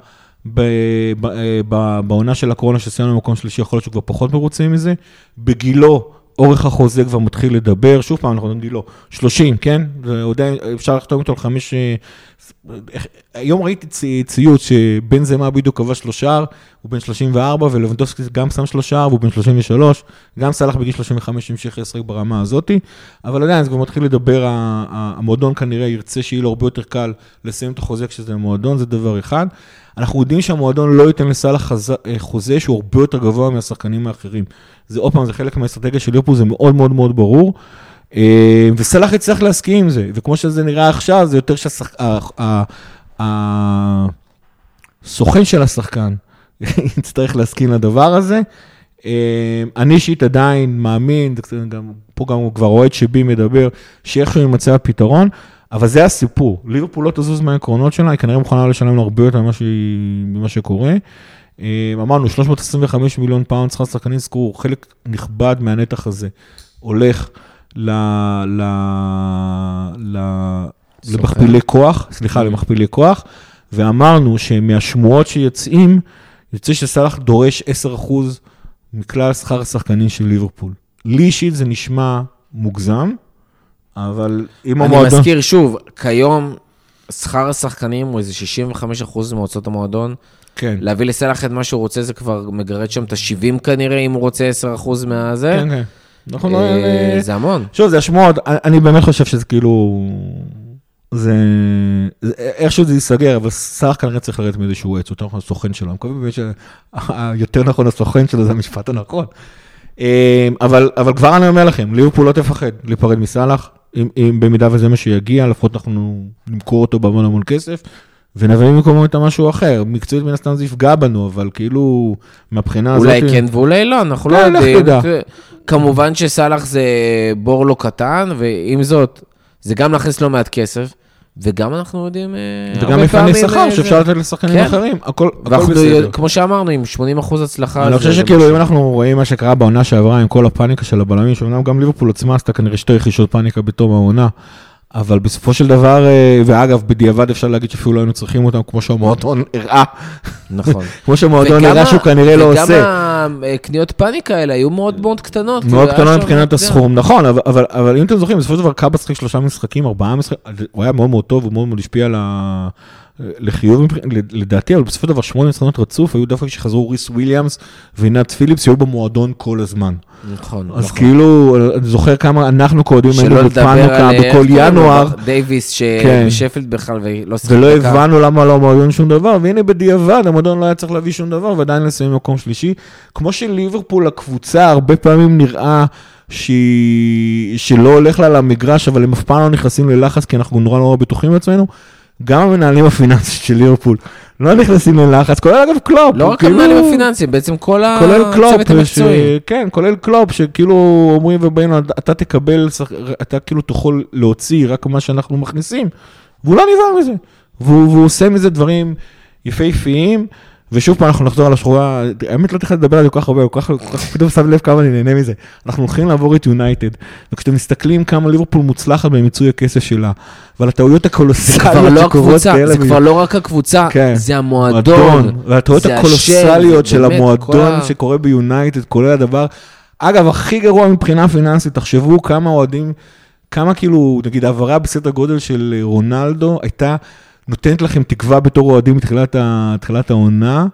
אה, בעונה של הקורונה שסיימנו במקום שלישי, יכול להיות שהוא כבר פחות מרוצים מזה. בגילו, אורך החוזה כבר מתחיל לדבר, שוב פעם, אנחנו אומרים גילו, 30, כן? זה עדיין, אפשר לחתום איתו על חמש... אה, היום ראיתי צי- ציוץ שבן זמה בדיוק כבש לו שער, הוא בן 34, ולבנדובסקי גם שם שלו שער, והוא בן 33, גם סאלח בגיל 35 המשיך לשחק ברמה הזאתי, אבל עדיין זה כבר מתחיל לדבר, המועדון כנראה ירצה שיהיה לו הרבה יותר קל לסיים את החוזה כשזה מועדון, זה דבר אחד. אנחנו יודעים שהמועדון לא ייתן לסאלח אה, חוזה שהוא הרבה יותר גבוה מהשחקנים האחרים. זה עוד פעם, זה חלק מהאסטרטגיה של ליברפול, זה מאוד מאוד מאוד ברור. אה, וסלאח יצטרך להסכים עם זה, וכמו שזה נראה עכשיו, זה יותר שהסוכן של השחקן יצטרך להסכים לדבר הזה. אה, אני אישית עדיין מאמין, גם, פה גם כבר אוהד שבי מדבר, שאיכשהו יימצא הפתרון, אבל זה הסיפור. ליברפול לא תזוז מהעקרונות שלה, היא כנראה מוכנה לשלם לו הרבה יותר ממה, שקורה. אה, אמרנו, 325 מיליון פאונד שכר שחקנים, זכרו, חלק נכבד מהנתח הזה הולך ל... ל... ל... למכפילי כוח, סליחה, למכפילי כוח, ואמרנו שמהשמועות שיוצאים, יוצא שסאלח דורש 10% מכלל שכר השחקנים של ליברפול. לי אישית זה נשמע מוגזם, אבל אם אני המועדון... מזכיר שוב, כיום שכר השחקנים הוא איזה 65% מהוצאות המועדון. כן, להביא לסלח את מה שהוא רוצה, זה כבר מגרד שם את ה-70 כנראה, אם הוא רוצה 10% מהזה. כן, כן. אנחנו לא... אה, זה המון. שוב, זה השמועות, אני- אני באמת חושב שזה כאילו... זה... איכשהו זה ייסגר, אבל סאלח כנראה צריך לרדת מאיזשהו עץ, יותר נכון הסוכן שלו, אני מקווה באמת שיותר נכון הסוכן שלו זה המשפט הנכון. אה, אבל, אבל כבר אני אומר לכם, ליברפול לא תפחד להיפרד מסאלח, אם, אם במידה וזה מה שיגיע, לפחות אנחנו נמכור אותו בהמון המון כסף, ונביא במקומו את המשהו אחר. מקצועית מן הסתם זה יפגע בנו, אבל כאילו, מהבחינה הזאת... אולי כן ואולי לא, אנחנו לא לך יודעים. תדע. כמובן שסאלח זה בור לא קטן, ועם זאת, זה גם להכניס לא מעט כסף, וגם אנחנו יודעים אה, וגם פעמים, שכר אה, שאפשר לתת לשחקנים כן. אחרים, הכל הכל בסדר. כמו שאמרנו, עם 80% הצלחה. אני זה- חושב שכאילו. אם אנחנו רואים מה שקרה בעונה שעברה עם כל הפאניקה של הבלמים, שאומנם גם ליברפול עצמה עשתה כנראה שתי רכישות פאניקה בתום העונה, אבל בסופו של דבר, אה, ואגב, בדיעבד אפשר להגיד שאפילו לא היינו צריכים אותם, כמו שהמועדון הראה, נכון. כמו שהמועדון הראה שהוא כנראה לא עושה. וגם הקניות פאניקה האלה היו מאוד מאוד קטנות. מאוד כאילו, שם, מבחינת הסכום, נכון, אבל, אבל, אבל אם אתם זוכרים, בסופו של דבר קאבה שיחק שלושה משחקים, ארבעה משחקים, הוא היה מאוד מאוד טוב, הוא מאוד מאוד השפיע על ה... לחיוב, לדעתי, אבל בסופו של דבר שמונה ניצחונות רצוף, היו דווקא כשחזרו ריס וויליאמס ונת פיליפס, היו במועדון כל הזמן. נכון, אז נכון. כאילו, אני זוכר כמה אנחנו קודם היינו בפאניקה על... בכל לו? ינואר, דייוויס כן. שבשפילד בכלל ולא שיחק ולא דקה. הבנו למה לא המועדון שום דבר, והנה בדיעבד המועדון לא היה צריך להביא שום דבר, ועדיין לסיים במקום שלישי. כמו שליברפול, הקבוצה, הרבה פעמים נראה שהיא, שלא הולך לה למגרש, אבל הם אף פעם לא נכנסים ללחץ, כי אנחנו נורא נורא בטוחים בעצמנו. גם המנהלים הפיננסיים של ליברפול לא נכנסים ללחץ, כולל אגב קלופ. לא רק כאילו- המנהלים הפיננסיים, בעצם כל כולל קלופ, הצוות המקצועי. ש... כן, כולל קלופ, שכאילו אומרים ובאים, אתה תקבל, אתה כאילו תוכל להוציא רק מה שאנחנו מכניסים, והוא לא נבהל מזה. והוא, והוא עושה מזה דברים יפהפיים, ושוב פעם אנחנו נחזור על השחורה, האמת לא תכף לדבר על זה כל כך הרבה, כל כך, כל כך פתאום שם לב כמה אני נהנה מזה. אנחנו הולכים לעבור את יונייטד, וכשאתם מסתכלים כמה ליברפול מוצלחת במיצוי הכסף שלה, ועל הטעויות זה כבר הקולוסליות לא שקורות הקבוצה, כאלה, זה כבר לא רק הקבוצה, כן. זה המועדון. והטעויות הקולוסליות של המועדון כל שקורה ביונייטד, כולל הדבר. אגב, הכי גרוע מבחינה פיננסית, תחשבו כמה אוהדים, כמה כאילו, נגיד העברה בסדר גודל של רונלדו הייתה נותנת לכם תקווה בתור אוהדים מתחילת העונה,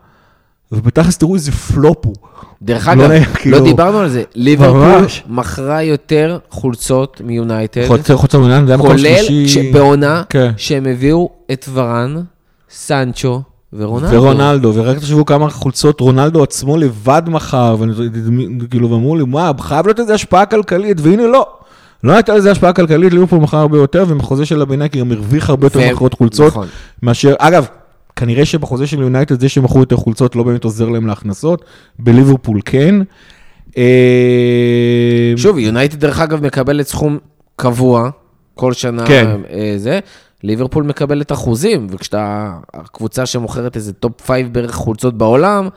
ובתכלס תראו איזה פלופ הוא. דרך לא אגב, נעים, לא כאילו- דיברנו על זה, ליברפול. מכרה יותר חולצות מיונייטד, חוץ מהעונה, זה היה מקום כולל שלישי. בעונה כן. שהם הביאו את ורן, סנצ'ו ורונלדו. ורונלדו, ורק תחשבו כמה חולצות רונלדו עצמו לבד מכר, וכאילו, ואמרו לי, מה, חייב להיות איזה השפעה כלכלית, והנה לא. לא הייתה לזה השפעה כלכלית, ליברפול מכר הרבה יותר, ומחוזה של הנייקי גם הרוויח הרבה יותר מכירות חולצות, נכון. מאשר, אגב, כנראה שבחוזה של יונייטד זה שמכרו יותר חולצות לא באמת עוזר להם להכנסות, בליברפול כן. אה, שוב, יונייטד דרך אגב מקבלת סכום קבוע, כל שנה כן. אה, זה, ליברפול מקבלת אחוזים, וכשאתה הקבוצה שמוכרת איזה top five בערך חולצות בעולם,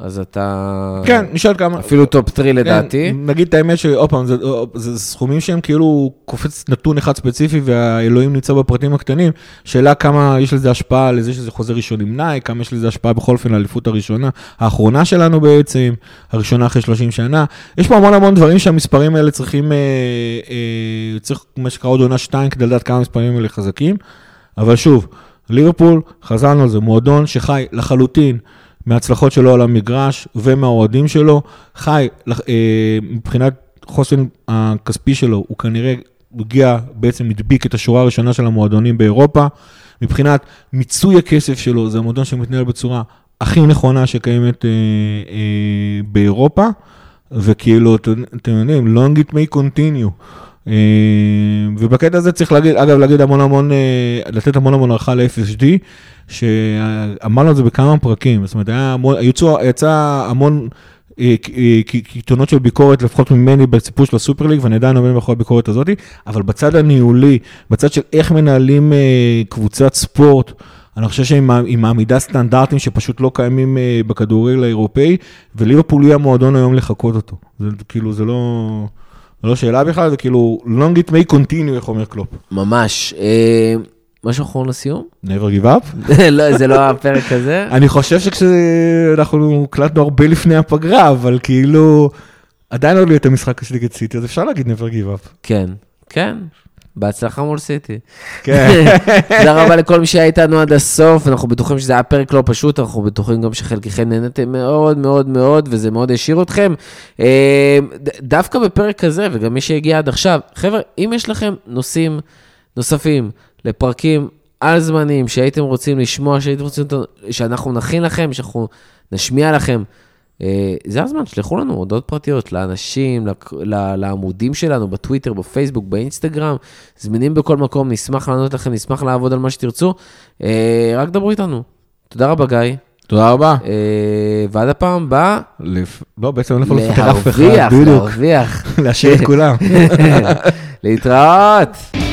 אז אתה... כן, נשאל כמה. אפילו top 3 לדעתי. כן, נגיד את האמת שעוד פעם, זה, זה סכומים שהם כאילו קופץ נתון אחד ספציפי והאלוהים נמצא בפרטים הקטנים. שאלה כמה יש לזה השפעה לזה שזה חוזה ראשון עם נייק, כמה יש לזה השפעה בכל אופן לאליפות הראשונה, האחרונה שלנו בעצם, הראשונה אחרי 30 שנה. יש פה המון המון דברים שהמספרים האלה צריכים, אה, אה, צריך מה שנקרא עוד עונה 2 כדי לדעת כמה המספרים האלה חזקים. אבל שוב, ליברפול, חזרנו על זה, מועדון שחי לחלוטין מההצלחות שלו על המגרש ומהאוהדים שלו, חי אה, מבחינת חוסן הכספי שלו, הוא כנראה הגיע, בעצם הדביק את השורה הראשונה של המועדונים באירופה. מבחינת מיצוי הכסף שלו, זה המועדון שמתנהל בצורה הכי נכונה שקיימת אה, אה, באירופה, וכאילו, אתם יודעים, long it may continue. אה, ובקטע הזה צריך להגיד, אגב, להגיד המון המון, אה, לתת המון המון הערכה ל-FSD, שאמרנו את זה בכמה פרקים, זאת אומרת, היה המון, יצא, יצא המון אה, אה, קיתונות של ביקורת, לפחות ממני בסיפור של הסופר ליג, ואני עדיין עומד מאחורי הביקורת הזאת, אבל בצד הניהולי, בצד של איך מנהלים קבוצת ספורט, אני חושב שהיא מע- היא מעמידה סטנדרטים שפשוט לא קיימים בכדורגל האירופאי, וליברפול היא המועדון היום לחקות אותו. זה כאילו, זה לא... לא שאלה בכלל, זה כאילו, long it may continue, איך אומר קלופ. ממש. אה, משהו אחרון לסיום? never give up. לא, זה לא הפרק הזה. אני חושב שכשאנחנו הקלטנו הרבה לפני הפגרה, אבל כאילו, עדיין לא יהיה את המשחק נגד סיטי, אז אפשר להגיד never give up. כן, כן. בהצלחה מול סיטי. כן. תודה רבה לכל מי שהיה איתנו עד הסוף, אנחנו בטוחים שזה היה פרק לא פשוט, אנחנו בטוחים גם שחלקכם נהנתם מאוד מאוד מאוד, וזה מאוד העשיר אתכם. אה, דווקא בפרק כזה, וגם מי שהגיע עד עכשיו, חבר'ה, אם יש לכם נושאים נוספים לפרקים על זמנים שהייתם רוצים לשמוע, שהייתם רוצים שאנחנו נכין לכם, שאנחנו נשמיע לכם, זה הזמן, שלחו לנו הודעות פרטיות לאנשים, לעמודים שלנו, בטוויטר, בפייסבוק, באינסטגרם, זמינים בכל מקום, נשמח לענות לכם, נשמח לעבוד על מה שתרצו. אה, רק דברו איתנו. תודה רבה, גיא. תודה רבה. אה, ועד הפעם הבאה, לא, בעצם אין איפה לפטר אף אחד, להרוויח. להרוויח. להשאיר את כולם. להתראות.